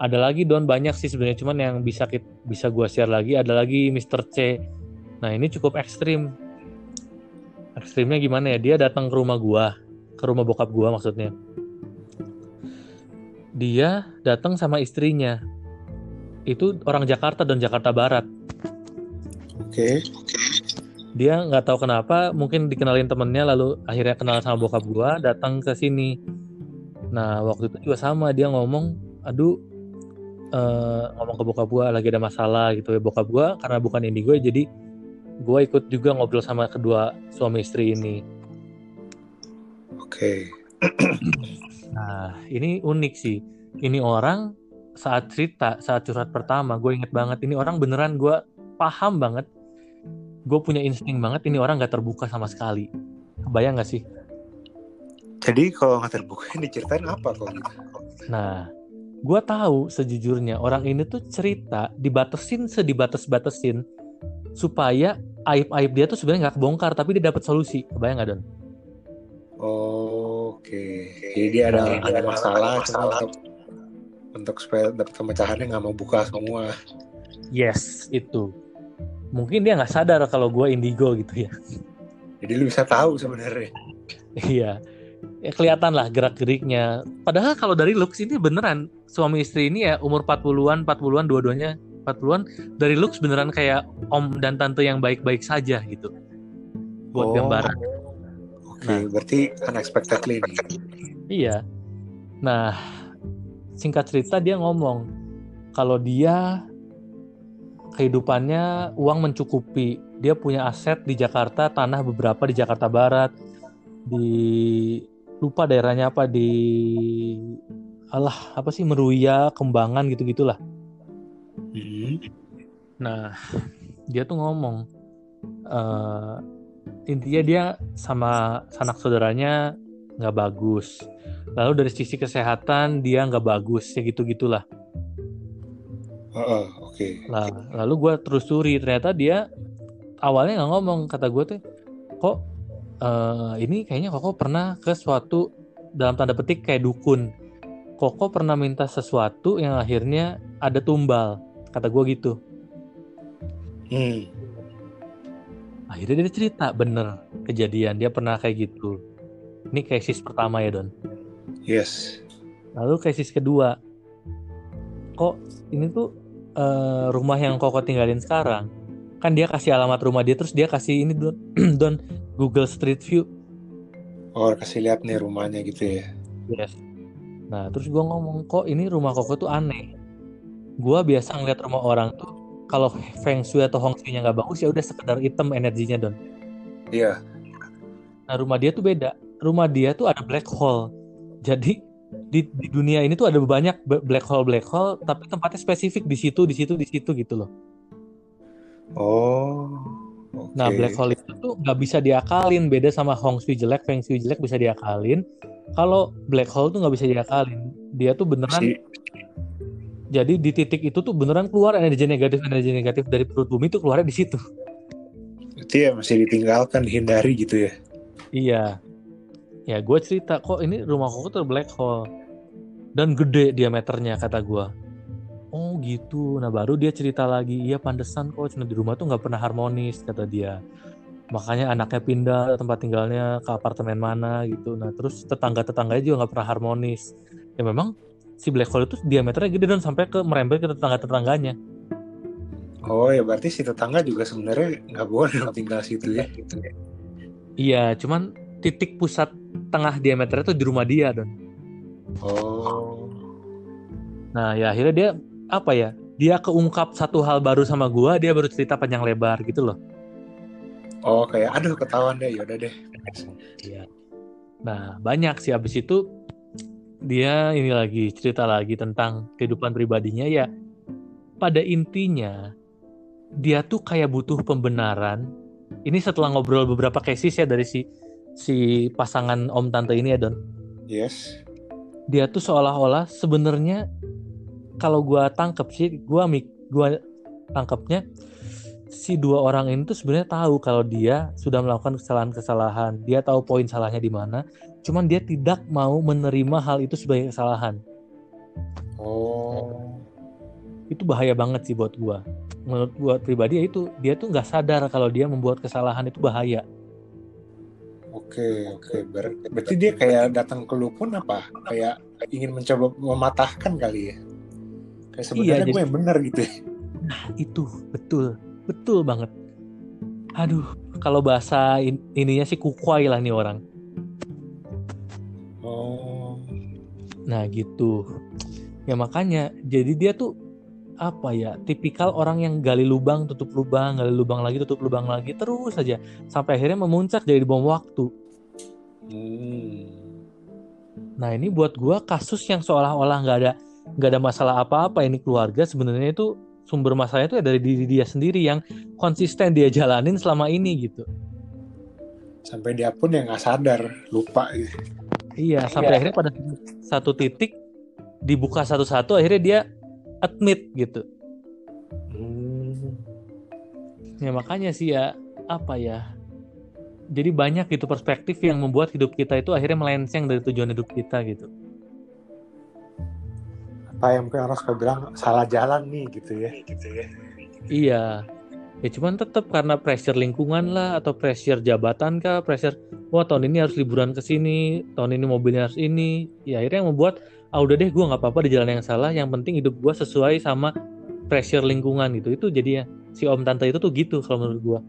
ada lagi Don banyak sih sebenarnya cuman yang bisa bisa gua share lagi ada lagi Mr. C. Nah, ini cukup ekstrim. Ekstrimnya gimana ya? Dia datang ke rumah gua, ke rumah bokap gua maksudnya dia datang sama istrinya. Itu orang Jakarta dan Jakarta Barat. Oke. Dia nggak tahu kenapa, mungkin dikenalin temennya lalu akhirnya kenal sama bokap gua, datang ke sini. Nah waktu itu juga sama dia ngomong, aduh uh, ngomong ke bokap gua lagi ada masalah gitu ya bokap gua karena bukan indigo jadi gua ikut juga ngobrol sama kedua suami istri ini. Oke. Nah, ini unik sih. Ini orang saat cerita, saat curhat pertama, gue inget banget. Ini orang beneran gue paham banget. Gue punya insting banget. Ini orang gak terbuka sama sekali. Kebayang gak sih? Jadi kalau nggak terbuka ini diceritain apa kalau gitu? Nah, gue tahu sejujurnya orang ini tuh cerita dibatasin sedibatas-batasin supaya aib-aib dia tuh sebenarnya nggak kebongkar tapi dia dapat solusi. Kebayang gak Don? Oh, Oke, okay. jadi dia ada nah, ada masalah, masalah untuk untuk supaya dapat pemecahannya nggak mau buka semua. Yes, itu. Mungkin dia nggak sadar kalau gue indigo gitu ya. Jadi lu bisa tahu sebenarnya. iya. Ya kelihatan lah gerak-geriknya. Padahal kalau dari looks ini beneran suami istri ini ya umur 40-an, 40-an dua-duanya 40-an dari looks beneran kayak om dan tante yang baik-baik saja gitu. Buat oh. gambaran okay, nah, berarti unexpectedly nih. Iya. Nah, singkat cerita dia ngomong kalau dia kehidupannya uang mencukupi. Dia punya aset di Jakarta, tanah beberapa di Jakarta Barat, di lupa daerahnya apa di Allah apa sih Meruya, Kembangan gitu gitulah. Hmm. Nah, dia tuh ngomong uh, intinya dia sama sanak saudaranya nggak bagus lalu dari sisi kesehatan dia nggak bagus ya gitu gitulah uh, uh, oke okay. lah lalu gue terus suri ternyata dia awalnya nggak ngomong kata gue tuh kok uh, ini kayaknya koko pernah ke suatu dalam tanda petik kayak dukun. Koko pernah minta sesuatu yang akhirnya ada tumbal. Kata gue gitu. Hmm. Akhirnya dia cerita bener kejadian. Dia pernah kayak gitu. Ini krisis pertama ya Don? Yes. Lalu krisis kedua. Kok ini tuh uh, rumah yang koko tinggalin sekarang? Kan dia kasih alamat rumah dia terus dia kasih ini Don, Don Google Street View oh kasih lihat nih rumahnya gitu ya yes nah terus gue ngomong kok ini rumah koko tuh aneh gue biasa ngeliat rumah orang tuh kalau feng shui atau hong shui-nya nggak bagus ya udah sekedar hitam energinya don. Iya. Nah rumah dia tuh beda. Rumah dia tuh ada black hole. Jadi di, di dunia ini tuh ada banyak black hole black hole, tapi tempatnya spesifik di situ di situ di situ gitu loh. Oh. Okay. Nah black hole itu tuh nggak bisa diakalin. Beda sama hong shui jelek, feng shui jelek bisa diakalin. Kalau black hole tuh nggak bisa diakalin. Dia tuh beneran si jadi di titik itu tuh beneran keluar energi negatif energi negatif dari perut bumi itu keluarnya di situ. Itu ya masih ditinggalkan dihindari gitu ya. Iya. Ya gue cerita kok ini rumah koko tuh black hole dan gede diameternya kata gue. Oh gitu. Nah baru dia cerita lagi, iya pantesan kok cuma di rumah tuh nggak pernah harmonis kata dia. Makanya anaknya pindah tempat tinggalnya ke apartemen mana gitu. Nah terus tetangga tetangganya juga nggak pernah harmonis. Ya memang si black hole itu diameternya gede dan sampai ke merembet ke tetangga-tetangganya. Oh ya berarti si tetangga juga sebenarnya nggak boleh tinggal situ ya. Gitu ya. Iya, cuman titik pusat tengah diameternya itu di rumah dia don. Oh. Nah ya akhirnya dia apa ya? Dia keungkap satu hal baru sama gua, dia baru cerita panjang lebar gitu loh. Oh kayak aduh ketahuan deh, yaudah deh. Iya. Nah banyak sih abis itu dia ini lagi cerita lagi tentang kehidupan pribadinya ya pada intinya dia tuh kayak butuh pembenaran ini setelah ngobrol beberapa cases ya dari si si pasangan om tante ini ya don yes dia tuh seolah-olah sebenarnya kalau gua tangkep sih gua mik gua tangkepnya si dua orang ini tuh sebenarnya tahu kalau dia sudah melakukan kesalahan-kesalahan dia tahu poin salahnya di mana cuman dia tidak mau menerima hal itu sebagai kesalahan Oh. itu bahaya banget sih buat gua menurut gua pribadi ya itu dia tuh nggak sadar kalau dia membuat kesalahan itu bahaya Oke, oke. Ber- berarti dia kayak datang ke lu pun apa? Kayak ingin mencoba mematahkan kali ya? Kayak sebenarnya Iya, gue jadi- yang benar gitu ya. Nah, itu betul betul banget aduh kalau bahasa in- ininya sih kukwai lah nih orang Oh. nah gitu ya makanya jadi dia tuh apa ya tipikal orang yang gali lubang tutup lubang gali lubang lagi tutup lubang lagi terus saja sampai akhirnya memuncak jadi bom waktu Hmm. nah ini buat gua kasus yang seolah-olah nggak ada nggak ada masalah apa-apa ini keluarga sebenarnya itu sumber masalahnya itu ya dari diri dia sendiri yang konsisten dia jalanin selama ini gitu Sampai dia pun yang nggak sadar, lupa gitu. Iya, sampai akhirnya pada satu titik dibuka satu-satu akhirnya dia admit gitu. Hmm. Ya makanya sih ya apa ya? Jadi banyak gitu perspektif yang membuat hidup kita itu akhirnya melenceng dari tujuan hidup kita gitu. Mungkin orang suka bilang salah jalan nih gitu ya. Gitu ya. Iya. Ya cuman tetap karena pressure lingkungan lah atau pressure jabatan kah, pressure wah tahun ini harus liburan ke sini, tahun ini mobilnya harus ini. Ya akhirnya yang membuat ah udah deh gue nggak apa-apa di jalan yang salah, yang penting hidup gue sesuai sama pressure lingkungan gitu. Itu jadinya si om tante itu tuh gitu kalau menurut gue.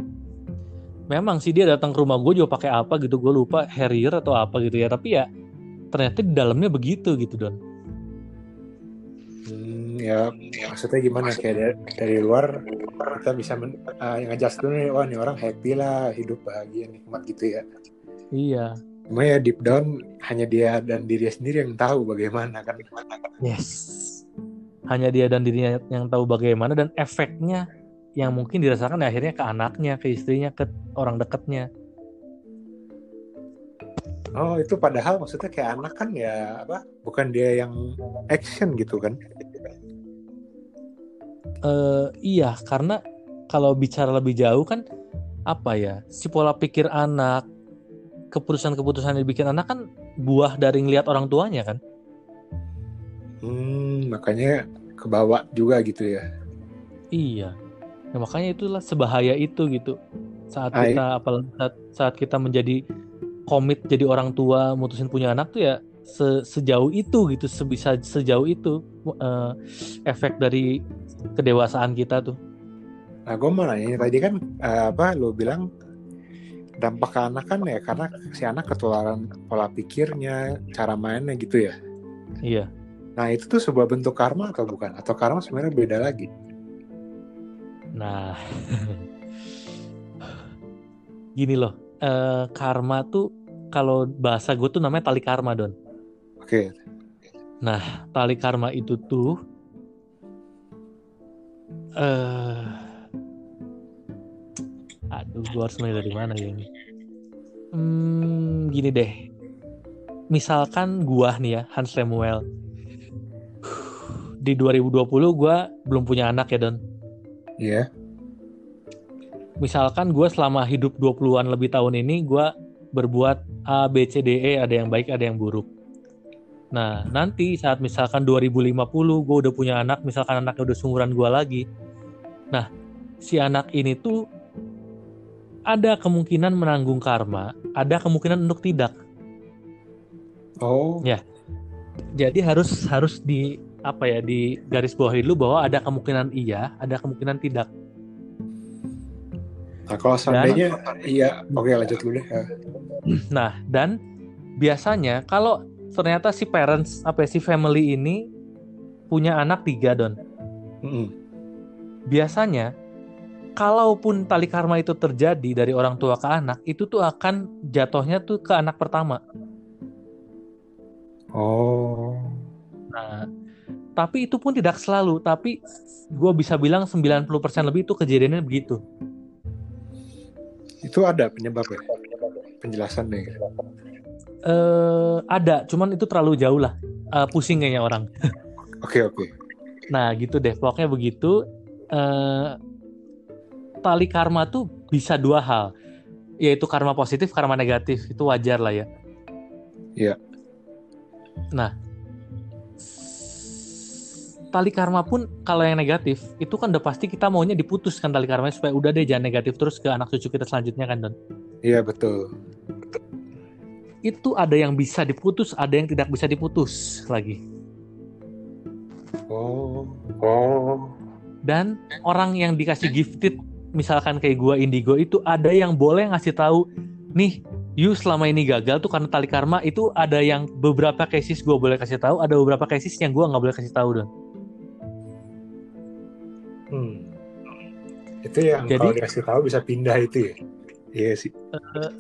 Memang sih dia datang ke rumah gue juga pakai apa gitu, gue lupa Harrier atau apa gitu ya. Tapi ya ternyata di dalamnya begitu gitu don. Ya maksudnya gimana kayak dari, dari luar kita bisa men, uh, ngejudge dulu nih, wah nih orang happy lah, hidup bahagia, nikmat gitu ya. Iya. Cuma ya deep down hanya dia dan diri sendiri yang tahu bagaimana kan. Yes. Hanya dia dan dirinya yang tahu bagaimana dan efeknya yang mungkin dirasakan ya akhirnya ke anaknya, ke istrinya, ke orang dekatnya. Oh itu padahal maksudnya kayak anak kan ya apa? Bukan dia yang action gitu kan? Eh iya, karena kalau bicara lebih jauh kan apa ya? Si pola pikir anak, keputusan-keputusan yang dibikin anak kan buah dari ngelihat orang tuanya kan. Hmm, makanya kebawa juga gitu ya. Iya. Nah, makanya itulah sebahaya itu gitu. Saat Ah, kita apalagi saat, saat kita menjadi komit jadi orang tua, mutusin punya anak tuh ya se- sejauh itu gitu, sebisa sejauh itu eh, efek dari kedewasaan kita tuh. Nah gue mau nanya tadi kan eh, apa? Lo bilang dampak ke anak kan ya karena si anak ketularan pola pikirnya, cara mainnya gitu ya. Iya. Nah itu tuh sebuah bentuk karma atau bukan? Atau karma sebenarnya beda lagi? Nah, gini loh, eh, karma tuh kalau bahasa gue tuh namanya tali karma don. Oke. Tali karma itu tuh eh aduh gue harus mulai dari mana ya ini? Hmm, gini deh. Misalkan gua nih ya Hans Lemuel. Di 2020 gua belum punya anak ya Don. Iya. misalkan gua selama hidup 20-an lebih tahun ini gua berbuat A B C D E ada yang baik ada yang buruk. Nah nanti saat misalkan 2050 gue udah punya anak misalkan anaknya udah seumuran gua lagi nah si anak ini tuh ada kemungkinan menanggung karma ada kemungkinan untuk tidak Oh. jadi harus harus di apa ya di garis bawahi dulu bahwa ada kemungkinan iya ada kemungkinan tidak Nah kalau seandainya iya, oke lanjut dulu deh. Eh, Nah, dan biasanya kalau ternyata si parents apa ya, si family ini punya anak tiga don. mm-mm. Biasanya kalaupun tali karma itu terjadi dari orang tua ke anak, itu tuh akan jatuhnya tuh ke anak pertama. Oh. Nah, tapi itu pun tidak selalu, tapi gue bisa bilang 90% lebih itu kejadiannya begitu. Itu ada penyebabnya, penjelasannya. Eh ada, cuman itu terlalu jauh lah. uh, pusing kayaknya orang. Oke okay, oke. Okay. Nah gitu deh, pokoknya begitu. Uh, tali karma tuh bisa dua hal, yaitu karma positif, karma negatif. Itu wajar lah ya. Iya. Yeah. Nah, tali karma pun kalau yang negatif itu kan udah pasti kita maunya diputuskan tali karma supaya udah deh jangan negatif terus ke anak cucu kita selanjutnya kan Don. Iya betul. Itu ada yang bisa diputus, ada yang tidak bisa diputus lagi. Oh, oh. Dan orang yang dikasih gifted, misalkan kayak gua indigo itu ada yang boleh ngasih tahu, nih, you selama ini gagal tuh karena tali karma itu ada yang beberapa cases gue boleh kasih tahu, ada beberapa cases yang gue nggak boleh kasih tahu don. Hmm. Itu yang Jadi, kalau dikasih tahu bisa pindah itu ya? Iya sih. Uh,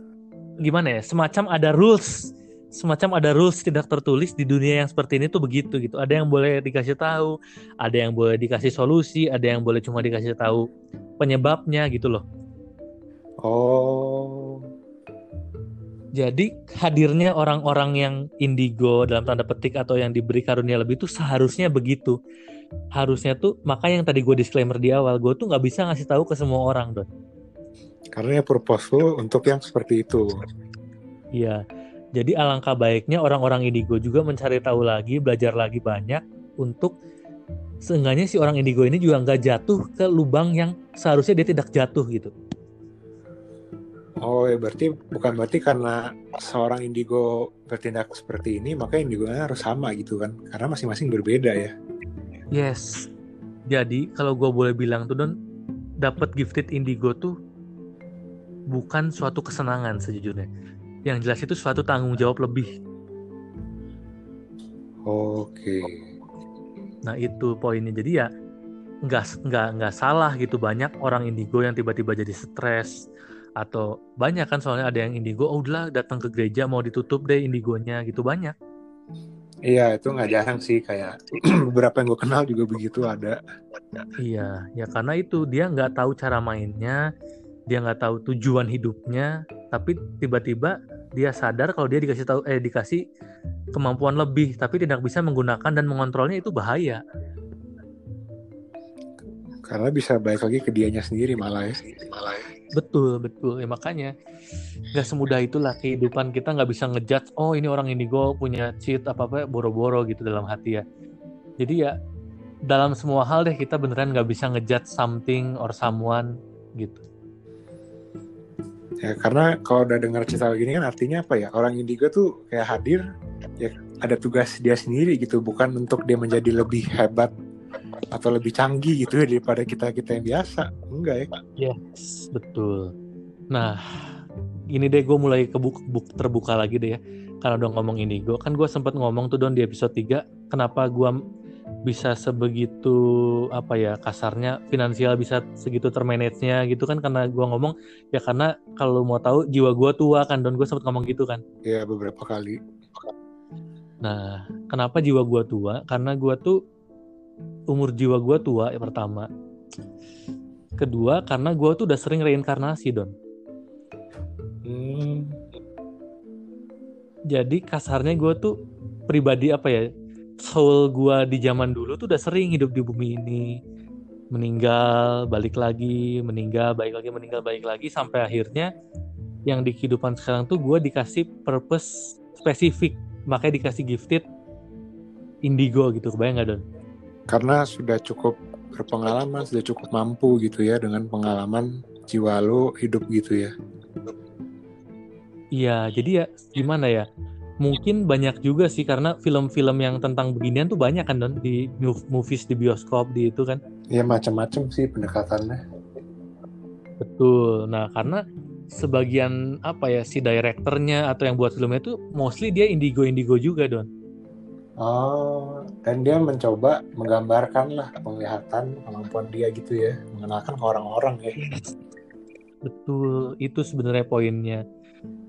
gimana ya? Semacam ada rules semacam ada rules tidak tertulis di dunia yang seperti ini tuh begitu gitu. Ada yang boleh dikasih tahu, ada yang boleh dikasih solusi, ada yang boleh cuma dikasih tahu penyebabnya gitu loh. Oh. Jadi hadirnya orang-orang yang indigo dalam tanda petik atau yang diberi karunia lebih itu seharusnya begitu harusnya tuh maka yang tadi gue disclaimer di awal gue tuh nggak bisa ngasih tahu ke semua orang don karena ya purpose lo untuk yang seperti itu iya jadi alangkah baiknya orang-orang indigo juga mencari tahu lagi belajar lagi banyak untuk seenggaknya si orang indigo ini juga nggak jatuh ke lubang yang seharusnya dia tidak jatuh gitu Oh ya berarti bukan berarti karena seorang indigo bertindak seperti ini maka indigonya harus sama gitu kan karena masing-masing berbeda ya. Yes. Jadi kalau gue boleh bilang tuh don, dapat gifted indigo tuh bukan suatu kesenangan sejujurnya. Yang jelas itu suatu tanggung jawab lebih. Oke. Nah itu poinnya. Jadi ya nggak nggak nggak salah gitu banyak orang indigo yang tiba-tiba jadi stres atau banyak kan soalnya ada yang indigo oh udahlah datang ke gereja mau ditutup deh indigonya gitu banyak Iya itu nggak jarang sih kayak beberapa yang gue kenal juga begitu ada. Iya ya karena itu dia nggak tahu cara mainnya, dia nggak tahu tujuan hidupnya, tapi tiba-tiba dia sadar kalau dia dikasih tahu eh dikasih kemampuan lebih tapi tidak bisa menggunakan dan mengontrolnya itu bahaya. Karena bisa balik lagi ke dianya sendiri malah ya. Malah ya. Betul, betul. Ya makanya nggak semudah itulah kehidupan kita nggak bisa ngejudge oh ini orang indigo punya cheat apa apa boro-boro gitu dalam hati ya. Jadi ya dalam semua hal deh kita beneran nggak bisa ngejudge something or someone gitu. Ya karena kalau udah dengar cerita begini kan artinya apa ya? Orang indigo tuh kayak hadir ya ada tugas dia sendiri gitu bukan untuk dia menjadi lebih hebat atau lebih canggih gitu ya daripada kita kita yang biasa. Enggak ya? Yes betul. Nah ini deh gue mulai kebuk buk terbuka lagi deh ya. Karena udah ngomong indigo kan gue sempat ngomong tuh don di episode 3 kenapa gue bisa sebegitu apa ya kasarnya finansial bisa segitu termanage-nya gitu kan karena gue ngomong ya karena kalau mau tahu jiwa gue tua kan don gue sempat ngomong gitu kan. Ya beberapa kali. Nah kenapa jiwa gue tua? Karena gue tuh umur jiwa gue tua ya pertama. Kedua karena gue tuh udah sering reinkarnasi don. Hmm. jadi kasarnya gue tuh pribadi apa ya soul gue di zaman dulu tuh udah sering hidup di bumi ini meninggal balik lagi meninggal balik lagi meninggal balik lagi sampai akhirnya yang di kehidupan sekarang tuh gue dikasih purpose spesifik makanya dikasih gifted indigo gitu kebayang gak don karena sudah cukup berpengalaman, sudah cukup mampu gitu ya dengan pengalaman jiwa lo hidup gitu ya. Iya, jadi ya gimana ya? Mungkin banyak juga sih karena film-film yang tentang beginian tuh banyak kan don di movies di bioskop di itu kan. Iya macam-macam sih pendekatannya. Betul. Nah karena sebagian apa ya si direkturnya atau yang buat filmnya itu mostly dia indigo indigo juga don. Oh, dan dia mencoba menggambarkan lah penglihatan kemampuan dia gitu ya, mengenalkan ke orang-orang ya. Betul, itu sebenarnya poinnya.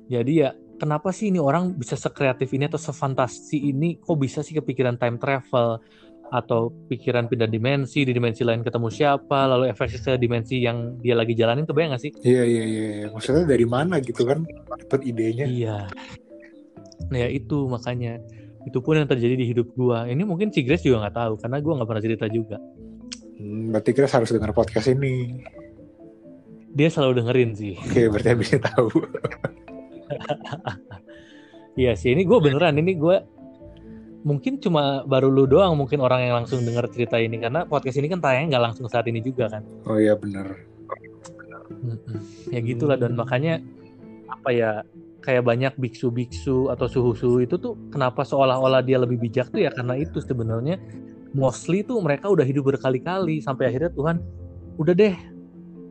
Jadi ya, kenapa sih ini orang bisa sekreatif ini atau sefantasi ini? Kok bisa sih kepikiran time travel atau pikiran pindah dimensi di dimensi lain ketemu siapa, lalu efeknya dimensi yang dia lagi jalanin, kebayang gak sih? Iya iya iya, maksudnya dari mana gitu kan dapat idenya? Iya. Nah ya itu makanya itu pun yang terjadi di hidup gua ini mungkin si Grace juga nggak tahu karena gua nggak pernah cerita juga Hmm, berarti Grace harus dengar podcast ini. dia selalu dengerin sih Oke, berarti bisa tahu. iya sih ini gue beneran ini gue mungkin cuma baru lu doang mungkin orang yang langsung denger cerita ini karena podcast ini kan tayangnya nggak langsung saat ini juga kan Oh iya benar. Mm-mm. ya gitulah dan makanya apa ya kayak banyak biksu-biksu atau suhu-suhu itu tuh kenapa seolah-olah dia lebih bijak tuh ya karena itu sebenarnya mostly tuh mereka udah hidup berkali-kali sampai akhirnya Tuhan udah deh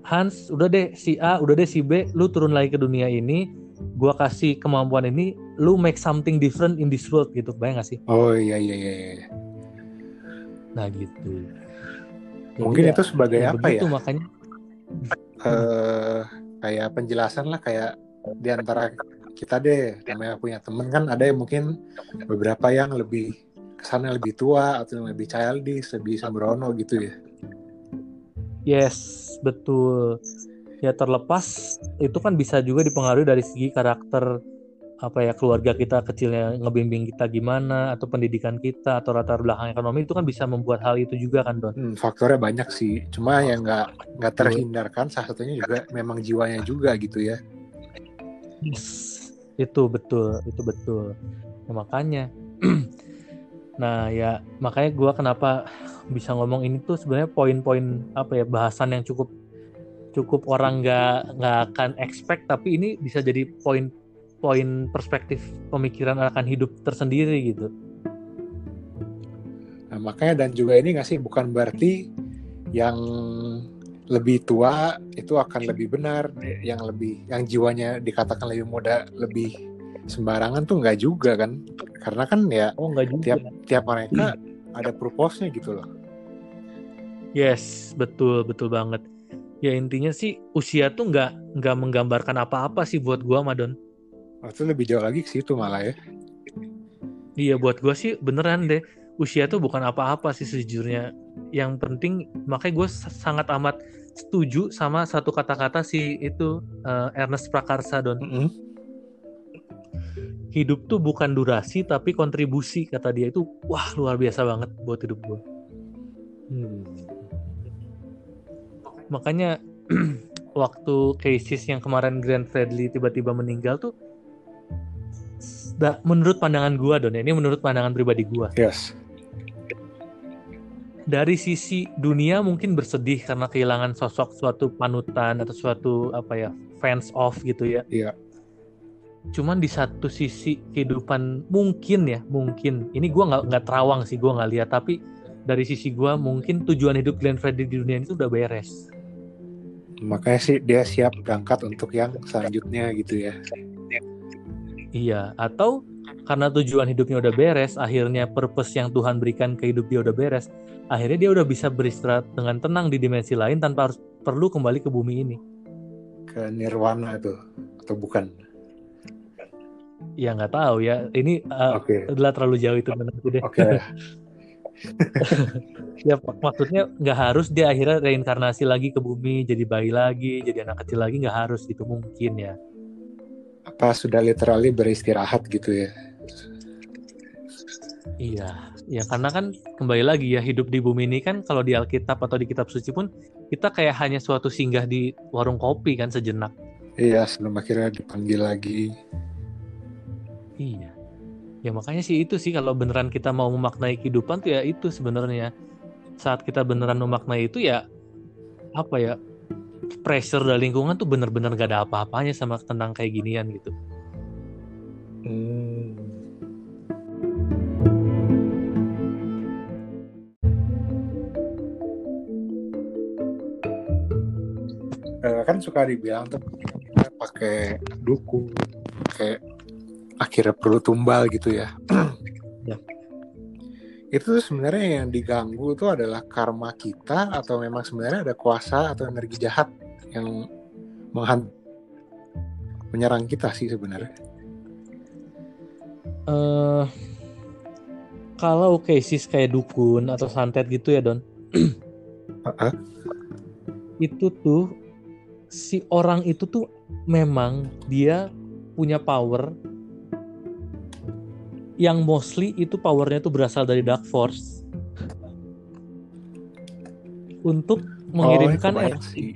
Hans udah deh si A udah deh si B lu turun lagi ke dunia ini gua kasih kemampuan ini lu make something different in this world gitu bayang gak sih Oh iya iya iya. iya. nah gitu Jadi Mungkin ya, itu sebagai ya apa begitu ya? makanya eh kayak penjelasan lah kayak di antara kita deh namanya punya temen kan ada yang mungkin beberapa yang lebih kesannya lebih tua atau yang lebih childish lebih sembrono gitu ya Yes, betul. Ya terlepas itu kan bisa juga dipengaruhi dari segi karakter apa ya keluarga kita kecilnya ngebimbing kita gimana atau pendidikan kita atau latar belakang ekonomi itu kan bisa membuat hal itu juga kan Don. Hmm, faktornya banyak sih cuma yang nggak nggak terhindarkan salah satunya juga memang jiwanya juga gitu ya Yes, itu betul, itu betul. Nah, makanya, nah ya makanya gua kenapa bisa ngomong ini tuh sebenarnya poin-poin apa ya bahasan yang cukup cukup orang nggak nggak akan expect tapi ini bisa jadi poin-poin perspektif pemikiran akan hidup tersendiri gitu. nah makanya dan juga ini nggak sih bukan berarti yang lebih tua itu akan lebih benar yang lebih yang jiwanya dikatakan lebih muda lebih sembarangan tuh nggak juga kan karena kan ya Oh nggak juga. tiap tiap mereka ada purpose-nya gitu loh Yes, betul betul banget. Ya intinya sih usia tuh nggak nggak menggambarkan apa-apa sih buat gua Madon. Oh, itu lebih jauh lagi ke situ malah ya Iya buat gua sih beneran deh usia tuh bukan apa-apa sih sejujurnya. Yang penting makanya gue sangat amat setuju sama satu kata-kata si itu eh, Ernest Prakarsa Don. Mm-mm. Hidup tuh bukan durasi tapi kontribusi kata dia itu wah luar biasa banget buat hidup gua. Hmm. Makanya waktu cases yang kemarin Grand Fredly tiba-tiba meninggal tuh da- menurut pandangan gua Don ya, ini menurut pandangan pribadi gua. yes dari sisi dunia mungkin bersedih karena kehilangan sosok suatu panutan atau suatu apa ya fans of gitu ya. Iya. Cuman di satu sisi kehidupan mungkin ya mungkin ini gua nggak nggak terawang sih gua nggak lihat tapi dari sisi gua mungkin tujuan hidup Glenn Fredly di dunia ini tuh udah beres. Makanya sih dia siap berangkat untuk yang selanjutnya gitu ya Iya atau karena tujuan hidupnya udah beres akhirnya purpose yang Tuhan berikan ke hidup dia udah beres akhirnya dia udah bisa beristirahat dengan tenang di dimensi lain tanpa harus perlu kembali ke bumi ini. ke nirwana itu atau bukan Ya nggak tahu ya. Ini uh, oke adalah terlalu jauh itu menurutku deh. oke Ya mak- maksudnya nggak harus dia akhirnya reinkarnasi lagi ke bumi, jadi bayi lagi, jadi anak kecil lagi nggak harus gitu mungkin ya. apa sudah literally beristirahat gitu ya Iya, ya karena kan kembali lagi ya hidup di bumi ini kan kalau di Alkitab atau di kitab suci pun kita kayak hanya suatu singgah di warung kopi kan sejenak. iya sebelum akhirnya dipanggil lagi Iya. Ya makanya sih itu sih kalau beneran kita mau memaknai kehidupan tuh ya itu sebenarnya. Saat kita beneran memaknai itu ya apa ya? Pressure dari lingkungan tuh bener-bener gak ada apa-apanya sama tentang kayak ginian gitu. Hmm. Eh, kan suka dibilang tuh pakai dukun, kayak akhirnya perlu tumbal gitu ya. Ya. Itu sebenarnya yang diganggu tuh adalah karma kita atau memang sebenarnya ada kuasa atau energi jahat yang menghan menyerang kita sih sebenarnya. eh kalau cases kayak dukun atau santet gitu ya Don, Heeh. itu tuh si orang itu tuh memang dia punya power yang mostly itu powernya tuh berasal dari Dark Force. Untuk mengirimkan oh, energi.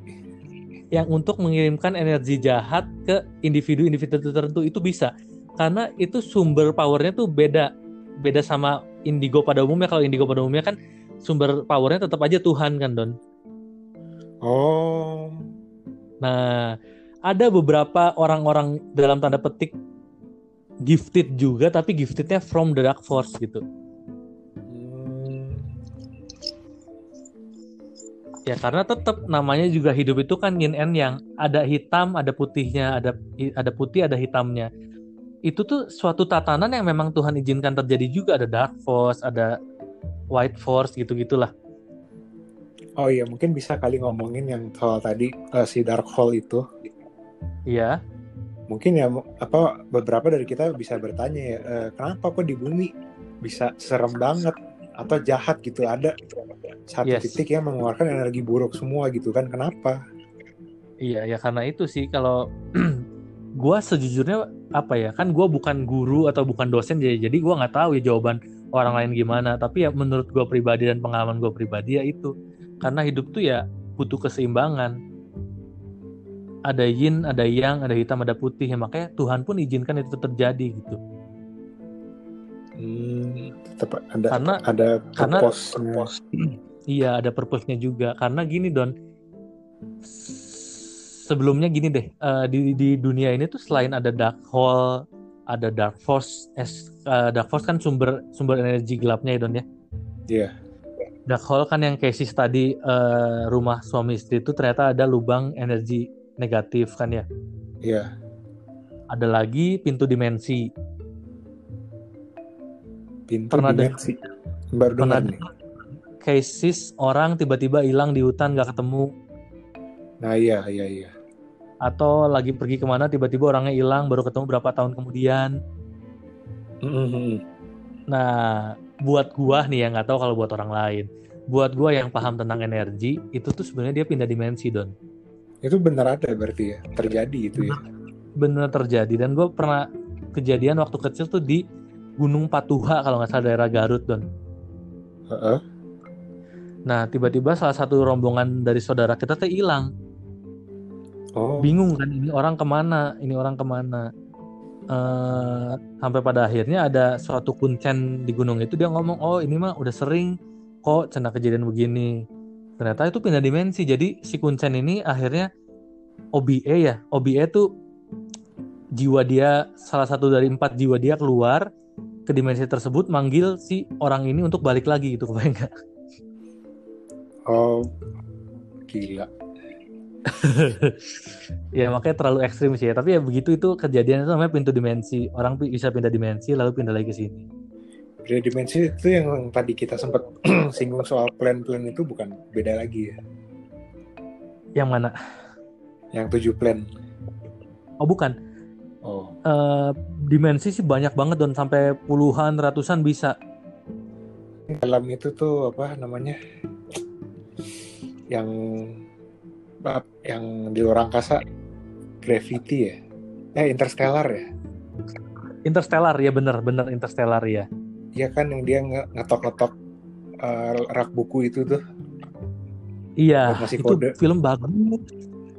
yang untuk mengirimkan energi jahat ke individu-individu tertentu itu bisa. Karena itu sumber powernya tuh beda. Beda sama indigo pada umumnya. Kalau indigo pada umumnya kan sumber powernya tetap aja Tuhan kan Don? Oh. Nah ada beberapa orang-orang dalam tanda petik gifted juga tapi giftednya from the dark force gitu. Hmm, ya karena tetap namanya juga hidup itu kan yin and yang ada hitam ada putihnya ada ada putih ada hitamnya. Itu tuh suatu tatanan yang memang Tuhan izinkan terjadi juga ada dark force ada white force gitu gitulah oh iya mungkin bisa kali ngomongin yang soal tadi eh, si dark hole itu. Iya mungkin ya apa beberapa dari kita bisa bertanya ya eh, kenapa kok di bumi bisa serem banget atau jahat gitu? Ada satu Yes. titik yang mengeluarkan energi buruk semua gitu kan kenapa? Iya ya karena itu sih kalau gua sejujurnya apa ya kan gua bukan guru atau bukan dosen jadi jadi gua nggak tahu ya jawaban orang lain gimana. Tapi ya menurut gua pribadi dan pengalaman gua pribadi ya itu. Karena hidup tuh ya butuh keseimbangan ada yin ada yang ada hitam ada putih ya makanya Tuhan pun izinkan itu terjadi gitu hmm, tetap ada karena ada karena-. Iya, ada purpose-nya juga. Karena gini, Don. Sebelumnya gini deh, eh, di di dunia ini tuh selain ada dark hole, ada dark force, es, eh, dark force kan sumber sumber energi gelapnya ya, Don ya. Iya. Dark hole kan yang cases tadi eh, rumah suami istri itu ternyata ada lubang energi negatif kan ya. iya. Ada lagi pintu dimensi. pintu Pernah ada- dimensi. Baru Pernah dengar nih. Cases orang tiba-tiba hilang di hutan nggak ketemu. Nah iya iya iya. Atau lagi pergi ke mana tiba-tiba orangnya hilang baru ketemu berapa tahun kemudian. Mhm. Nah, buat gua nih yang nggak tahu kalau buat orang lain, buat gua yang paham tentang energi, itu tuh sebenarnya dia pindah dimensi don. Itu benar ada berarti ya terjadi itu ya Bener terjadi dan gua pernah kejadian waktu kecil tuh di Gunung Patuha kalau nggak salah daerah Garut don. Heeh. Nah, tiba-tiba salah satu rombongan dari saudara kita tuh hilang, oh bingung kan ini orang ke mana, ini orang ke mana. Eh, sampai pada akhirnya ada suatu kuncen di gunung itu dia ngomong, oh ini mah udah sering kok cena kejadian begini. Ternyata itu pindah dimensi. Jadi si kuncen ini akhirnya OBE ya, OBE tuh jiwa dia salah satu dari empat jiwa dia keluar ke dimensi tersebut manggil si orang ini untuk balik lagi gitu kebayang nggak? oh gila ya makanya terlalu ekstrim sih ya. Tapi ya begitu itu kejadian itu namanya pintu dimensi. Orang bisa pindah dimensi lalu pindah lagi ke sini. Beda dimensi itu yang tadi kita sempat singgung soal plan-plan itu bukan beda lagi ya Yang mana? yang tujuh plan Oh bukan. oh Eh, dimensi sih banyak banget dan sampai puluhan ratusan bisa. dalam itu tuh apa namanya yang yang di luar angkasa gravity ya eh interstellar ya Interstellar ya bener bener Interstellar ya. Iya kan yang dia nge- ngetok-ngetok eh, rak buku itu tuh Iya Buat ngasih itu kode. film bagus.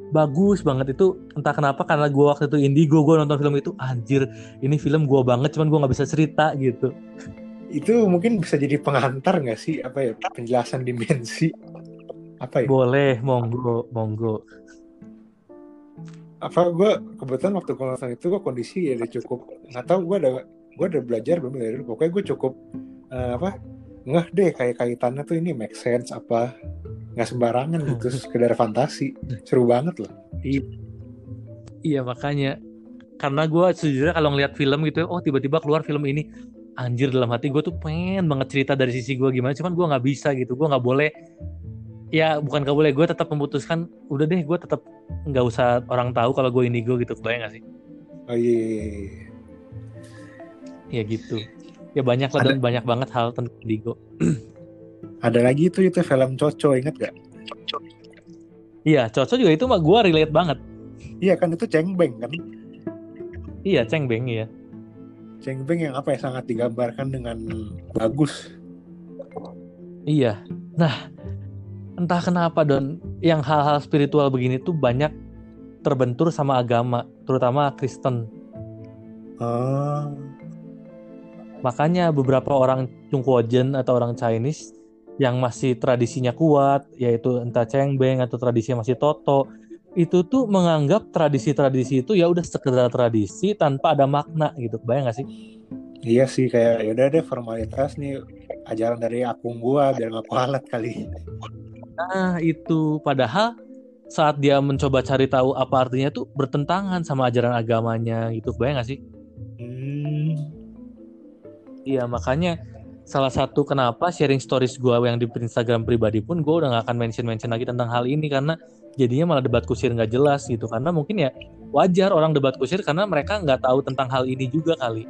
Bagus banget itu entah kenapa karena gua waktu itu indigo gua nonton film itu anjir ini film gua banget cuman gua nggak bisa cerita gitu. itu mungkin bisa jadi pengantar nggak sih apa ya penjelasan dimensi apa ya Boleh monggo monggo. apa gue kebetulan waktu gue nonton itu gue kondisi ya udah cukup nggak tahu gue ada gue udah belajar belum dari dulu? Pokoknya gue cukup eh, apa ngeh deh kayak kaitannya tuh ini make sense apa nggak sembarangan gitu sekedar fantasi. Seru banget loh. Iya. Makanya. Karena gue sejujurnya kalau ngeliat film gitu oh tiba-tiba keluar film ini. Anjir dalam hati gue tuh pengen banget cerita dari sisi gue gimana cuman gue nggak bisa gitu. Gue nggak boleh ya bukan nggak boleh gue tetap memutuskan udah deh gue tetap nggak usah orang tahu kalau gue indigo gitu. Kebayang gak sih? Oh iya, iya, iya. Ya gitu ya banyak lah Ada- dan banyak banget hal tentang indigo ada lagi tuh itu film Coco inget gak iya cocok juga itu mah gue relate banget iya kan itu cengbeng kan iya ceng beng ya Cengbeng yang apa ya sangat digambarkan dengan bagus. Iya. Nah, entah kenapa Don, yang hal-hal spiritual begini tuh banyak terbentur sama agama, terutama Kristen. Oh. Makanya beberapa orang Chungkwojen atau orang Chinese yang masih tradisinya kuat, yaitu entah Cengbeng atau tradisinya masih Toto, itu tuh menganggap tradisi-tradisi itu ya udah sekedar tradisi tanpa ada makna gitu. Bayang gak sih? Iya sih kayak yaudah deh formalitas nih ajaran dari akung gua biar nggak kualat kali. Nah, itu padahal saat dia mencoba cari tahu apa artinya tuh bertentangan sama ajaran agamanya gitu. Bayang gak sih? Iya makanya salah satu kenapa sharing stories gue yang di Instagram pribadi pun gue udah gak akan mention-mention lagi tentang hal ini karena jadinya malah debat kusir nggak jelas gitu karena mungkin ya wajar orang debat kusir karena mereka nggak tahu tentang hal ini juga kali.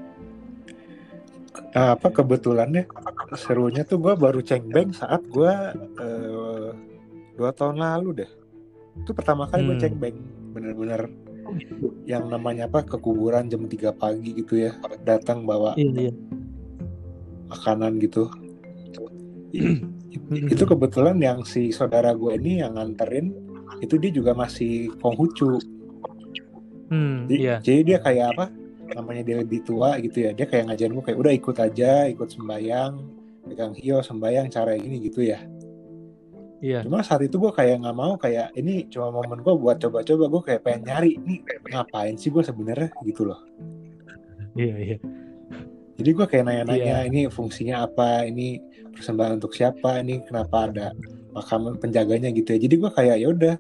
Nah, apa kebetulannya serunya tuh gue baru cengbeng saat gue uh, dua tahun lalu deh. Itu pertama kali gue Hmm. cengbeng bener-bener yang namanya apa ke kuburan jam 3 pagi gitu ya datang bawa Iya iya. Makanan gitu. I- itu kebetulan yang si saudara gue ini yang nganterin itu dia juga masih Konghucu Hmm, jadi, iya. jadi dia kayak apa namanya dia lebih tua gitu ya dia kayak ngajarin gue kayak udah ikut aja ikut sembayang pegang hio sembayang cara gini gitu ya. Iya. cuma saat itu gue kayak nggak mau kayak ini cuma momen gue buat coba-coba gue kayak pengen nyari nih ngapain sih gue sebenarnya? Gitu loh. Iya iya. Jadi gue kayak nanya-nanya Iya. ini fungsinya apa, ini persembahan untuk siapa, ini kenapa ada makam penjaganya gitu ya. Jadi gue kayak ya udah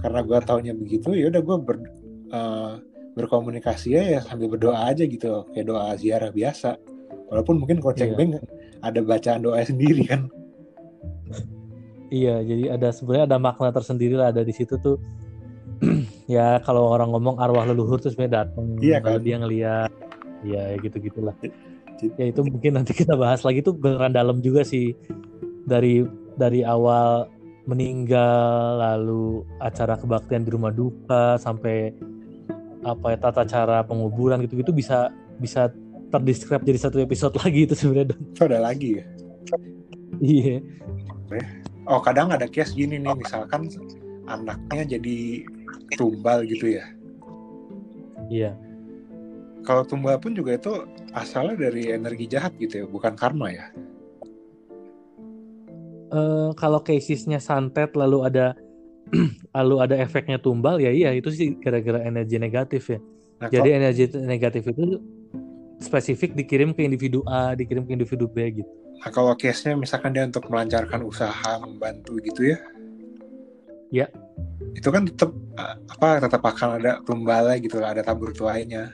karena gue taunya begitu ya udah gue ber, eh, berkomunikasi ya, ya sambil berdoa aja gitu kayak doa ziarah biasa. Walaupun mungkin kalau Iya. Cengbeng ada bacaan doa sendiri kan. Iya, jadi ada sebenarnya ada makna tersendiri lah ada di situ tuh. ya kalau orang ngomong arwah leluhur tuh sebenarnya datang Iya kan? dia ngeliat ya gitu gitulah. Ya itu mungkin nanti kita bahas lagi tuh beneran dalam juga sih dari dari awal meninggal lalu acara kebaktian di rumah duka sampai apa ya tata cara penguburan gitu-gitu bisa bisa terdescribe jadi satu episode lagi itu sebenarnya. Ada lagi ya. Iya. Oh kadang ada case gini nih misalkan anaknya jadi tumbal gitu ya. Iya. Kalau tumbal pun juga itu asalnya dari energi jahat gitu ya, bukan karma ya. eh kalau casesnya santet lalu ada lalu ada efeknya tumbal ya iya itu sih gara-gara energi negatif ya. Nah, Jadi energi negatif itu spesifik dikirim ke individu A, dikirim ke individu B gitu. Nah, kalau case-nya misalkan dia untuk melancarkan usaha membantu gitu ya. Ya. Itu kan tetap uh, apa tetap akan ada tumbalnya gitu lah, ada tabur tuainya.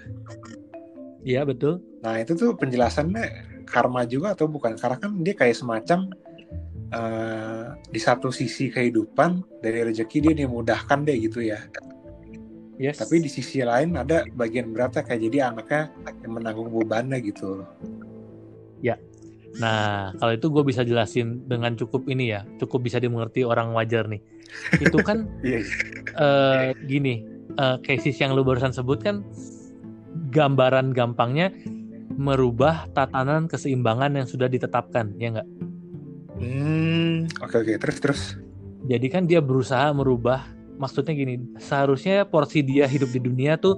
Iya betul. Nah, itu tuh penjelasannya karma juga atau bukan? Karena kan dia kayak semacam uh, di satu sisi kehidupan dari rezeki dia dimudahkan deh gitu ya. Yes. Tapi di sisi lain ada bagian beratnya kayak jadi anaknya yang menanggung bebannya gitu. Nah, kalau itu gue bisa jelasin dengan cukup ini ya, cukup bisa dimengerti orang wajar nih. Itu kan Iya. eh, gini, eh, cases yang lu barusan sebut kan gambaran gampangnya merubah tatanan keseimbangan yang sudah ditetapkan, ya nggak? Hmm, oke oke terus terus. Jadi kan dia berusaha merubah, maksudnya gini, seharusnya porsi dia hidup di dunia tuh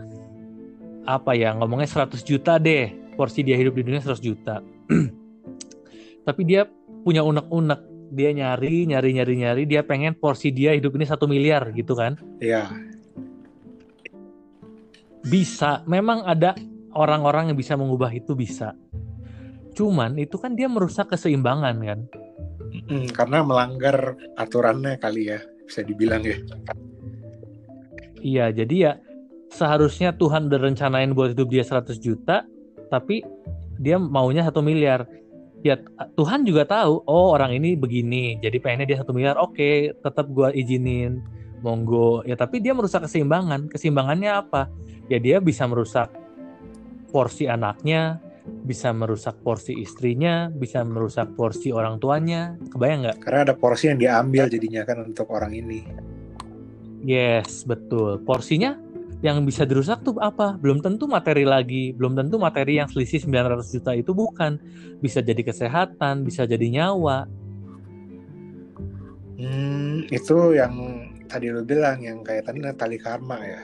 apa ya, ngomongnya 100 juta deh, porsi dia hidup di dunia 100 juta. Tapi dia punya unek-unek, dia nyari, nyari, nyari, nyari, dia pengen porsi dia hidup ini satu miliar gitu kan. Iya. Bisa, memang ada orang-orang yang bisa mengubah itu bisa. Cuman itu kan dia merusak keseimbangan kan. Mm, karena melanggar aturannya kali ya, bisa dibilang ya. Iya, jadi ya seharusnya Tuhan udah rencanain buat hidup dia 100 juta, tapi dia maunya satu miliar. Ya Tuhan juga tahu, oh orang ini begini, jadi pengennya dia satu miliar, oke, tetap gua izinin, monggo. Ya tapi dia merusak keseimbangan. Keseimbangannya apa? Ya dia bisa merusak porsi anaknya, bisa merusak porsi istrinya, bisa merusak porsi orang tuanya. Kebayang nggak? Karena ada porsi yang diambil jadinya kan untuk orang ini. Yes, betul. Porsinya yang bisa dirusak tuh apa? Belum tentu materi lagi, belum tentu materi yang selisih 900 juta itu bukan. Bisa jadi kesehatan, bisa jadi nyawa. Hmm, itu yang tadi lu bilang yang kaitannya tali karma ya.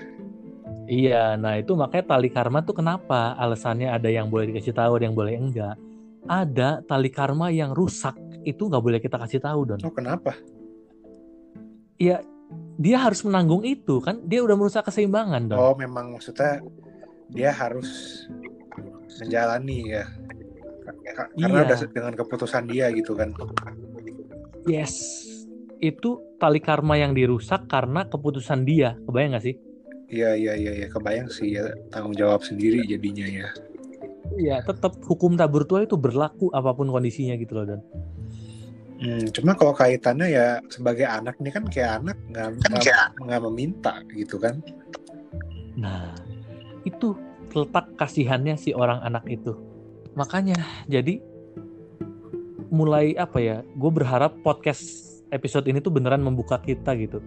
Iya, nah itu makanya tali karma tuh kenapa? Alasannya ada yang boleh dikasih tahu, ada yang boleh enggak. Ada tali karma yang rusak, itu nggak boleh kita kasih tahu, Don. Oh, kenapa? Iya, dia harus menanggung itu kan. Dia udah merusak keseimbangan, Don. Oh, memang maksudnya dia harus menjalani ya. Karena Iya. udah dengan keputusan dia gitu kan. Yes. Itu tali karma yang dirusak karena keputusan dia. Kebayang gak sih? Iya, iya, iya, iya, kebayang sih ya tanggung jawab sendiri jadinya ya. Iya, tetap hukum tabur tua itu berlaku apa pun kondisinya gitu loh, Don. Hmm, cuma kalau kaitannya ya sebagai anak nih kan kayak anak nggak nggak- nggak meminta gitu kan. Nah, itu letak kasihannya si orang anak itu. Makanya, jadi mulai apa ya? Gue berharap podcast episode ini tuh beneran membuka kita gitu.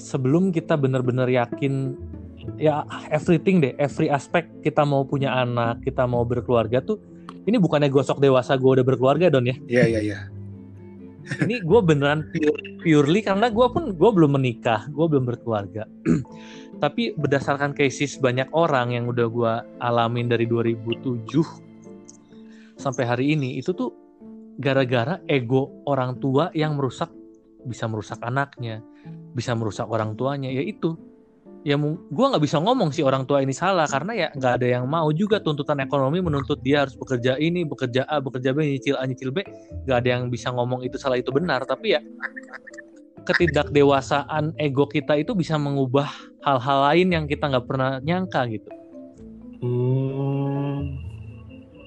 Sebelum kita bener-bener yakin ya everything deh, every aspek kita mau punya anak, kita mau berkeluarga tuh ini bukannya gosok dewasa gue udah berkeluarga don ya. Iya, iya, iya. Ini gue beneran pure- purely karena gue pun gue belum menikah, gue belum berkeluarga. Tapi berdasarkan cases banyak orang yang udah gue alamin dari 2007 sampai hari ini itu tuh gara-gara ego orang tua yang merusak bisa merusak anaknya, bisa merusak orang tuanya. Ya itu ya gue nggak bisa ngomong sih orang tua ini salah karena ya nggak ada yang mau juga tuntutan ekonomi menuntut dia harus bekerja ini bekerja A bekerja B nyicil A nyicil B nggak ada yang bisa ngomong itu salah itu benar tapi ya ketidakdewasaan ego kita itu bisa mengubah hal-hal lain yang kita nggak pernah nyangka gitu Hmm,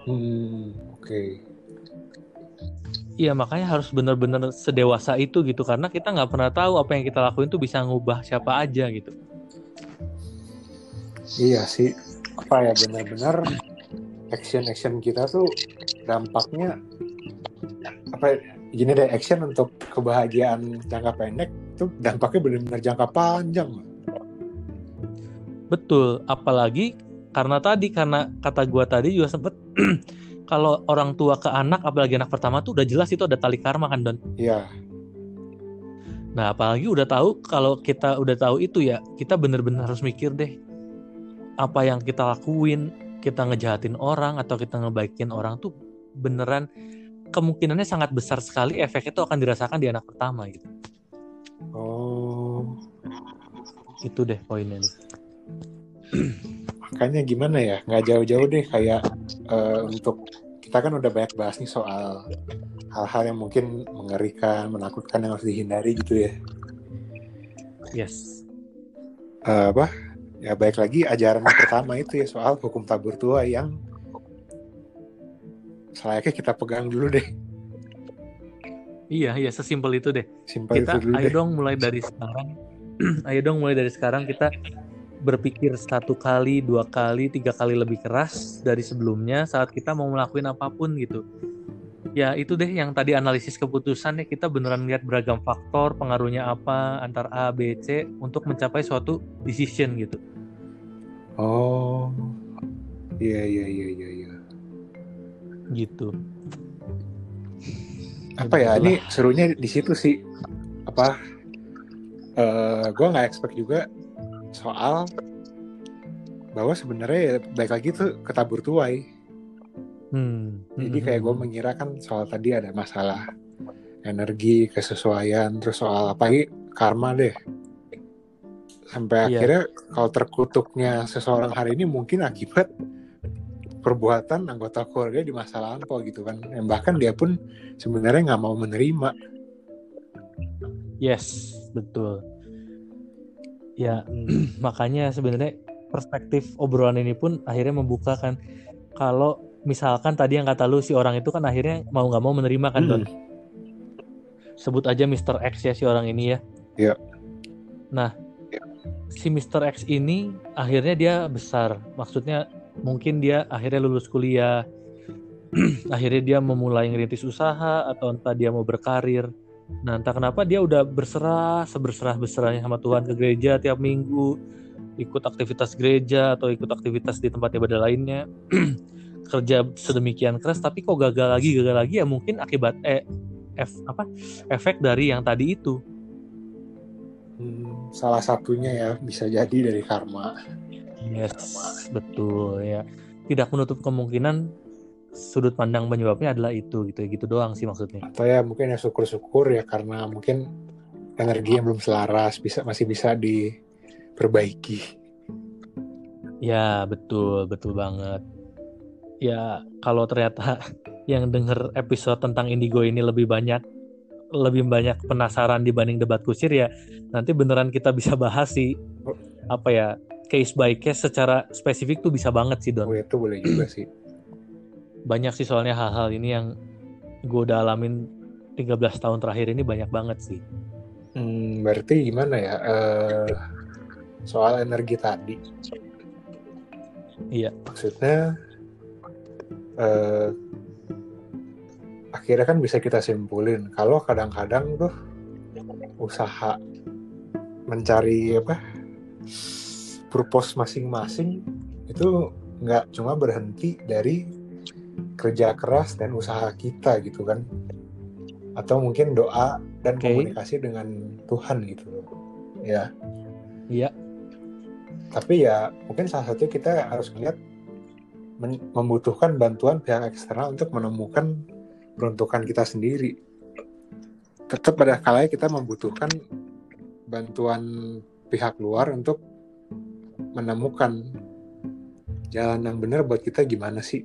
hmm, oke. Iya makanya harus benar-benar sedewasa itu gitu karena kita nggak pernah tahu apa yang kita lakuin tuh bisa ngubah siapa aja gitu Iya sih. Apa ya benar-benar action action kita tuh dampaknya apa ya, gini deh action untuk kebahagiaan jangka pendek tuh dampaknya benar-benar jangka panjang. Betul, apalagi karena tadi karena kata gua tadi juga sempet kalau orang tua ke anak apalagi anak pertama tuh udah jelas itu ada tali karma kan Don. Iya. Nah, apalagi udah tahu kalau kita udah tahu itu ya, kita bener-bener harus mikir deh apa yang kita lakuin, kita ngejahatin orang atau kita ngebaikin orang tuh beneran kemungkinannya sangat besar sekali efeknya itu akan dirasakan di anak pertama gitu. Oh, Itu deh poinnya nih. makanya gimana ya? Nggak jauh-jauh deh kayak eh, untuk kita kan udah banyak bahas nih soal hal-hal yang mungkin mengerikan, menakutkan yang harus dihindari gitu ya. Yes. Eh, apa? Ya baik lagi ajaran yang pertama itu ya soal hukum tabur tua yang selayaknya kita pegang dulu deh. Iya, iya sesimpel itu deh. Simpel kita itu dulu ayo deh. dong mulai dari sekarang ayo dong mulai dari sekarang kita berpikir satu kali dua kali tiga kali lebih keras dari sebelumnya saat kita mau ngelakuin apa pun gitu ya itu deh yang tadi analisis keputusan ya kita beneran lihat beragam faktor pengaruhnya apa antar A B C untuk mencapai suatu decision gitu Oh, iya iya iya iya. iya. gitu Apa ya? Ini serunya di situ sih. Apa? eh gue nggak expect juga soal bahwa sebenarnya ya baik lagi tuh ketabur tuai. hmm. Jadi kayak gue mengira kan soal tadi ada masalah energi, kesesuaian, terus soal apa lagi karma deh. Sampai Iya. akhirnya kalau terkutuknya seseorang hari ini mungkin akibat perbuatan anggota keluarga di masa lampau gitu kan. Yang bahkan dia pun sebenarnya nggak mau menerima. yes betul ya Hmm. makanya sebenarnya perspektif obrolan ini pun akhirnya membukakan kalau misalkan tadi yang kata lu si orang itu kan akhirnya mau nggak mau menerima kan Don Hmm. sebut aja Mr. X ya si orang ini ya Iya. nah si Mr. X ini akhirnya dia besar maksudnya mungkin dia akhirnya lulus kuliah akhirnya dia memulai ngerintis usaha atau entah dia mau berkarir nah entah kenapa dia udah berserah seberserah berserahnya sama Tuhan ke gereja tiap minggu. Ikut aktivitas gereja atau ikut aktivitas di tempat ibadah lainnya. Kerja sedemikian keras tapi kok gagal lagi gagal lagi? Ya mungkin akibat eh ef, apa? Efek dari yang tadi itu. Hmm, salah satunya ya bisa jadi dari karma. Yes betul ya. Tidak menutup kemungkinan sudut pandang penyebabnya adalah itu gitu. Gitu doang sih maksudnya. Atau ya mungkin ya syukur-syukur ya karena mungkin energi yang belum selaras bisa masih bisa diperbaiki. Ya betul betul banget. Ya kalau ternyata yang denger episode tentang indigo ini lebih banyak lebih banyak penasaran dibanding debat kusir ya nanti beneran kita bisa bahas sih. Apa ya case by case secara spesifik tuh bisa banget sih Don. Oh itu boleh juga sih. Banyak sih soalnya hal-hal ini yang gue udah alamin 13 tahun terakhir ini banyak banget sih. Hmm, berarti gimana ya? Uh, soal energi tadi. Iya. Maksudnya uh, akhirnya kan bisa kita simpulin kalau kadang-kadang tuh usaha mencari apa purpose masing-masing itu nggak cuma berhenti dari kerja keras dan usaha kita gitu kan. Atau mungkin doa dan okay. komunikasi dengan Tuhan gitu. Ya. Iya. Tapi ya mungkin salah satu kita harus melihat membutuhkan bantuan pihak eksternal untuk menemukan peruntukan kita sendiri. Tetap pada kalanya kita membutuhkan bantuan pihak luar untuk menemukan jalan yang benar buat kita gimana sih?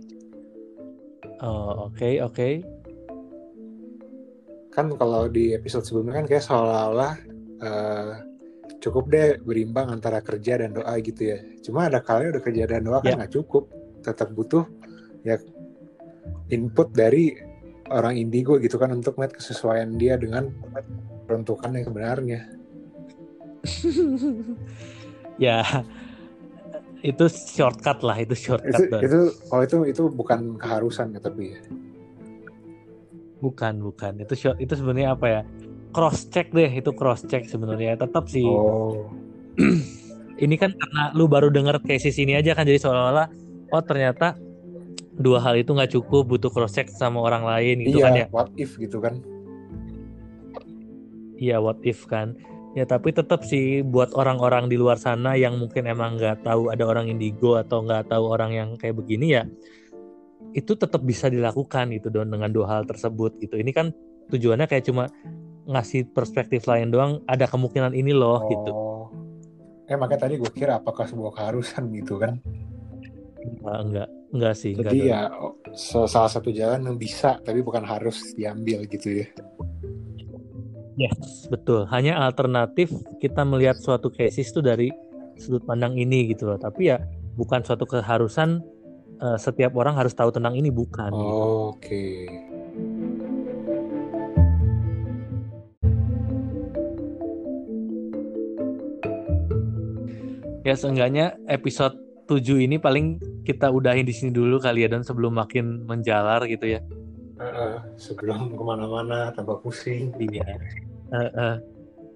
Oh oke okay, oke. Okay. Kan kalau di episode sebelumnya kan kayak seolah-olah uh, cukup deh berimbang antara kerja dan doa gitu ya. Cuma ada kali udah kerja dan doa kan ya. nggak cukup, tetap butuh ya input dari orang indigo gitu kan untuk melihat kesesuaian dia dengan peruntukan yang sebenarnya. ya itu shortcut lah itu shortcut itu, itu kalau itu itu bukan keharusan ya tapi ya? Bukan bukan. Itu short itu sebenarnya apa ya? Cross check deh itu cross check sebenarnya. Tetap sih. Oh. ini kan karena lu baru denger cases ini aja kan jadi seolah-olah oh ternyata dua hal itu nggak cukup butuh cross check sama orang lain gitu iya, kan ya? what if gitu kan? Iya what if kan ya tapi tetap sih buat orang-orang di luar sana yang mungkin emang nggak tahu ada orang indigo atau nggak tahu orang yang kayak begini ya itu tetap bisa dilakukan gitu don dengan dua hal tersebut gitu. Ini kan tujuannya kayak cuma ngasih perspektif lain doang ada kemungkinan ini loh oh. gitu. Eh makanya tadi gue kira apakah sebuah keharusan gitu kan? Nah, enggak enggak sih jadi enggak, ya salah satu jalan yang bisa tapi bukan harus diambil gitu ya Yes, betul. Hanya alternatif kita melihat suatu cases itu dari sudut pandang ini gitu loh. Tapi ya bukan suatu keharusan uh, setiap orang harus tahu tentang ini bukan. Oh, Oke. Okay. Ya seenggaknya episode 7 ini paling kita udahin di sini dulu kali ya dan sebelum makin menjalar gitu ya. Uh, sebelum ke mana-mana tambah pusing. Iya uh, uh,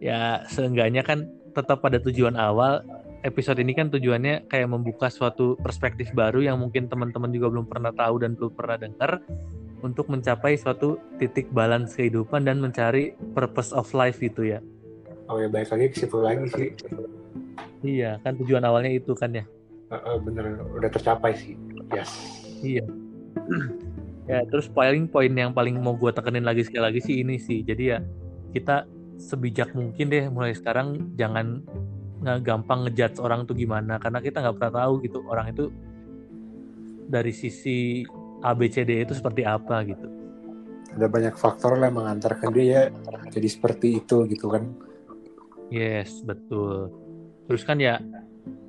ya seenggaknya kan tetap pada tujuan awal episode ini kan tujuannya kayak membuka suatu perspektif baru yang mungkin teman-teman juga belum pernah tahu dan belum pernah dengar untuk mencapai suatu titik balance kehidupan dan mencari purpose of life gitu ya. Oh ya baik lagi ke situ lagi sih. Iya kan tujuan awalnya itu kan ya. Uh, uh, bener udah tercapai sih. Yes. Iya. Ya terus paling poin yang paling mau gue tekenin lagi sekali lagi sih ini sih. Jadi ya kita sebijak mungkin deh mulai sekarang jangan nggak gampang ngejudge orang tuh gimana karena kita nggak pernah tahu gitu orang itu dari sisi ABCD itu seperti apa gitu. Ada banyak faktor lah yang mengantarkan dia ya jadi seperti itu gitu kan. Yes, betul. Terus kan ya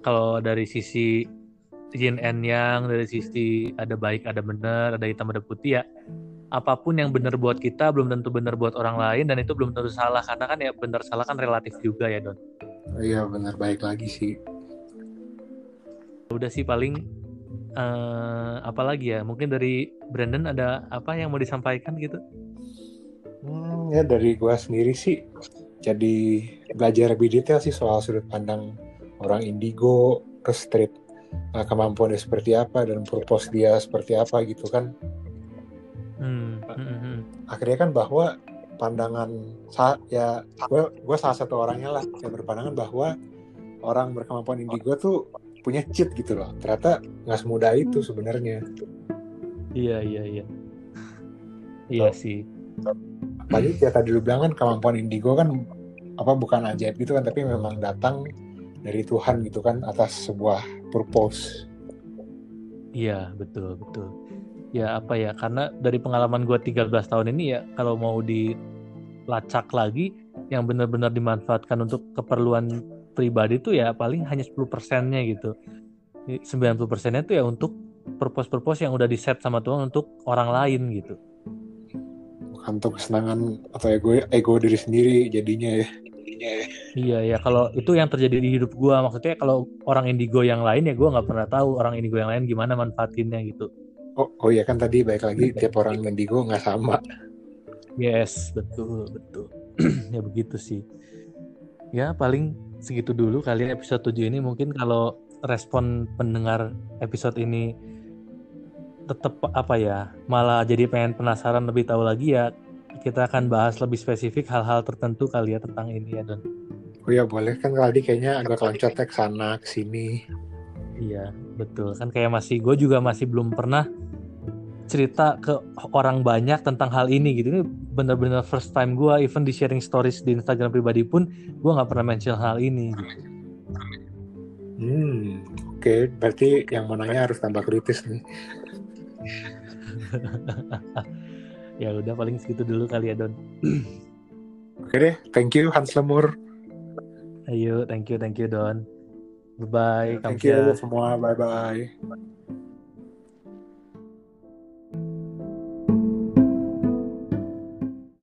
kalau dari sisi yin and yang, dari sisi ada baik ada benar, ada hitam ada putih ya apa pun yang benar buat kita belum tentu benar buat orang lain dan itu belum tentu salah karena kan ya benar salah kan relatif juga ya Don. Iya benar baik lagi sih. Udah sih paling uh, apa lagi ya mungkin dari Brandon ada apa yang mau disampaikan gitu? Hmm, ya dari gua sendiri sih jadi belajar lebih detail sih soal sudut pandang orang indigo ke street nah, kemampuan dia seperti apa dan purpose dia seperti apa gitu kan Hmm, hmm, hmm, hmm. akhirnya kan bahwa pandangan ya gue gue salah satu orangnya lah yang berpandangan bahwa orang berkemampuan indigo tuh punya cheat gitu loh ternyata nggak semudah itu sebenarnya Iya iya iya. Iya Oh. sih. apalagi ya tadi lu bilang kan kemampuan indigo kan apa bukan ajaib gitu kan tapi memang datang dari Tuhan gitu kan atas sebuah purpose Iya betul betul. Ya apa ya karena dari pengalaman gua 13 tahun ini ya kalau mau dilacak lagi yang benar-benar dimanfaatkan untuk keperluan pribadi tuh ya paling hanya 10 persennya gitu. 90 persennya tuh ya untuk purpose-purpose yang udah di set sama Tuhan untuk orang lain gitu. bukan untuk kesenangan atau ego ego diri sendiri jadinya ya Iya ya kalau itu yang terjadi di hidup gua maksudnya kalau orang indigo yang lain ya gua nggak pernah tahu orang indigo yang lain gimana manfaatinnya gitu. oh oh ya kan tadi baik lagi tiap orang indigo nggak sama Yes, betul, betul. ya begitu sih. Ya paling segitu dulu kalian episode 7 ini mungkin kalau respon pendengar episode ini tetap apa ya, malah jadi pengen penasaran lebih tahu lagi ya kita akan bahas lebih spesifik hal-hal tertentu kali ya tentang ini ya Don. oh ya boleh kan tadi kayaknya agak loncat ke sana ke sini Iya, betul. Kan kayak masih gue juga masih belum pernah cerita ke orang banyak tentang hal ini gitu. Ini bener-bener first time gue, even di sharing stories di Instagram pribadi pun gue nggak pernah mention hal ini. Hmm oke berarti yang mau nanya harus tambah kritis nih Ya udah paling segitu dulu kali ya Don. oke deh thank you Hans Lemur Ayo, thank you, thank you Don. Bye bye. thank you semua bye bye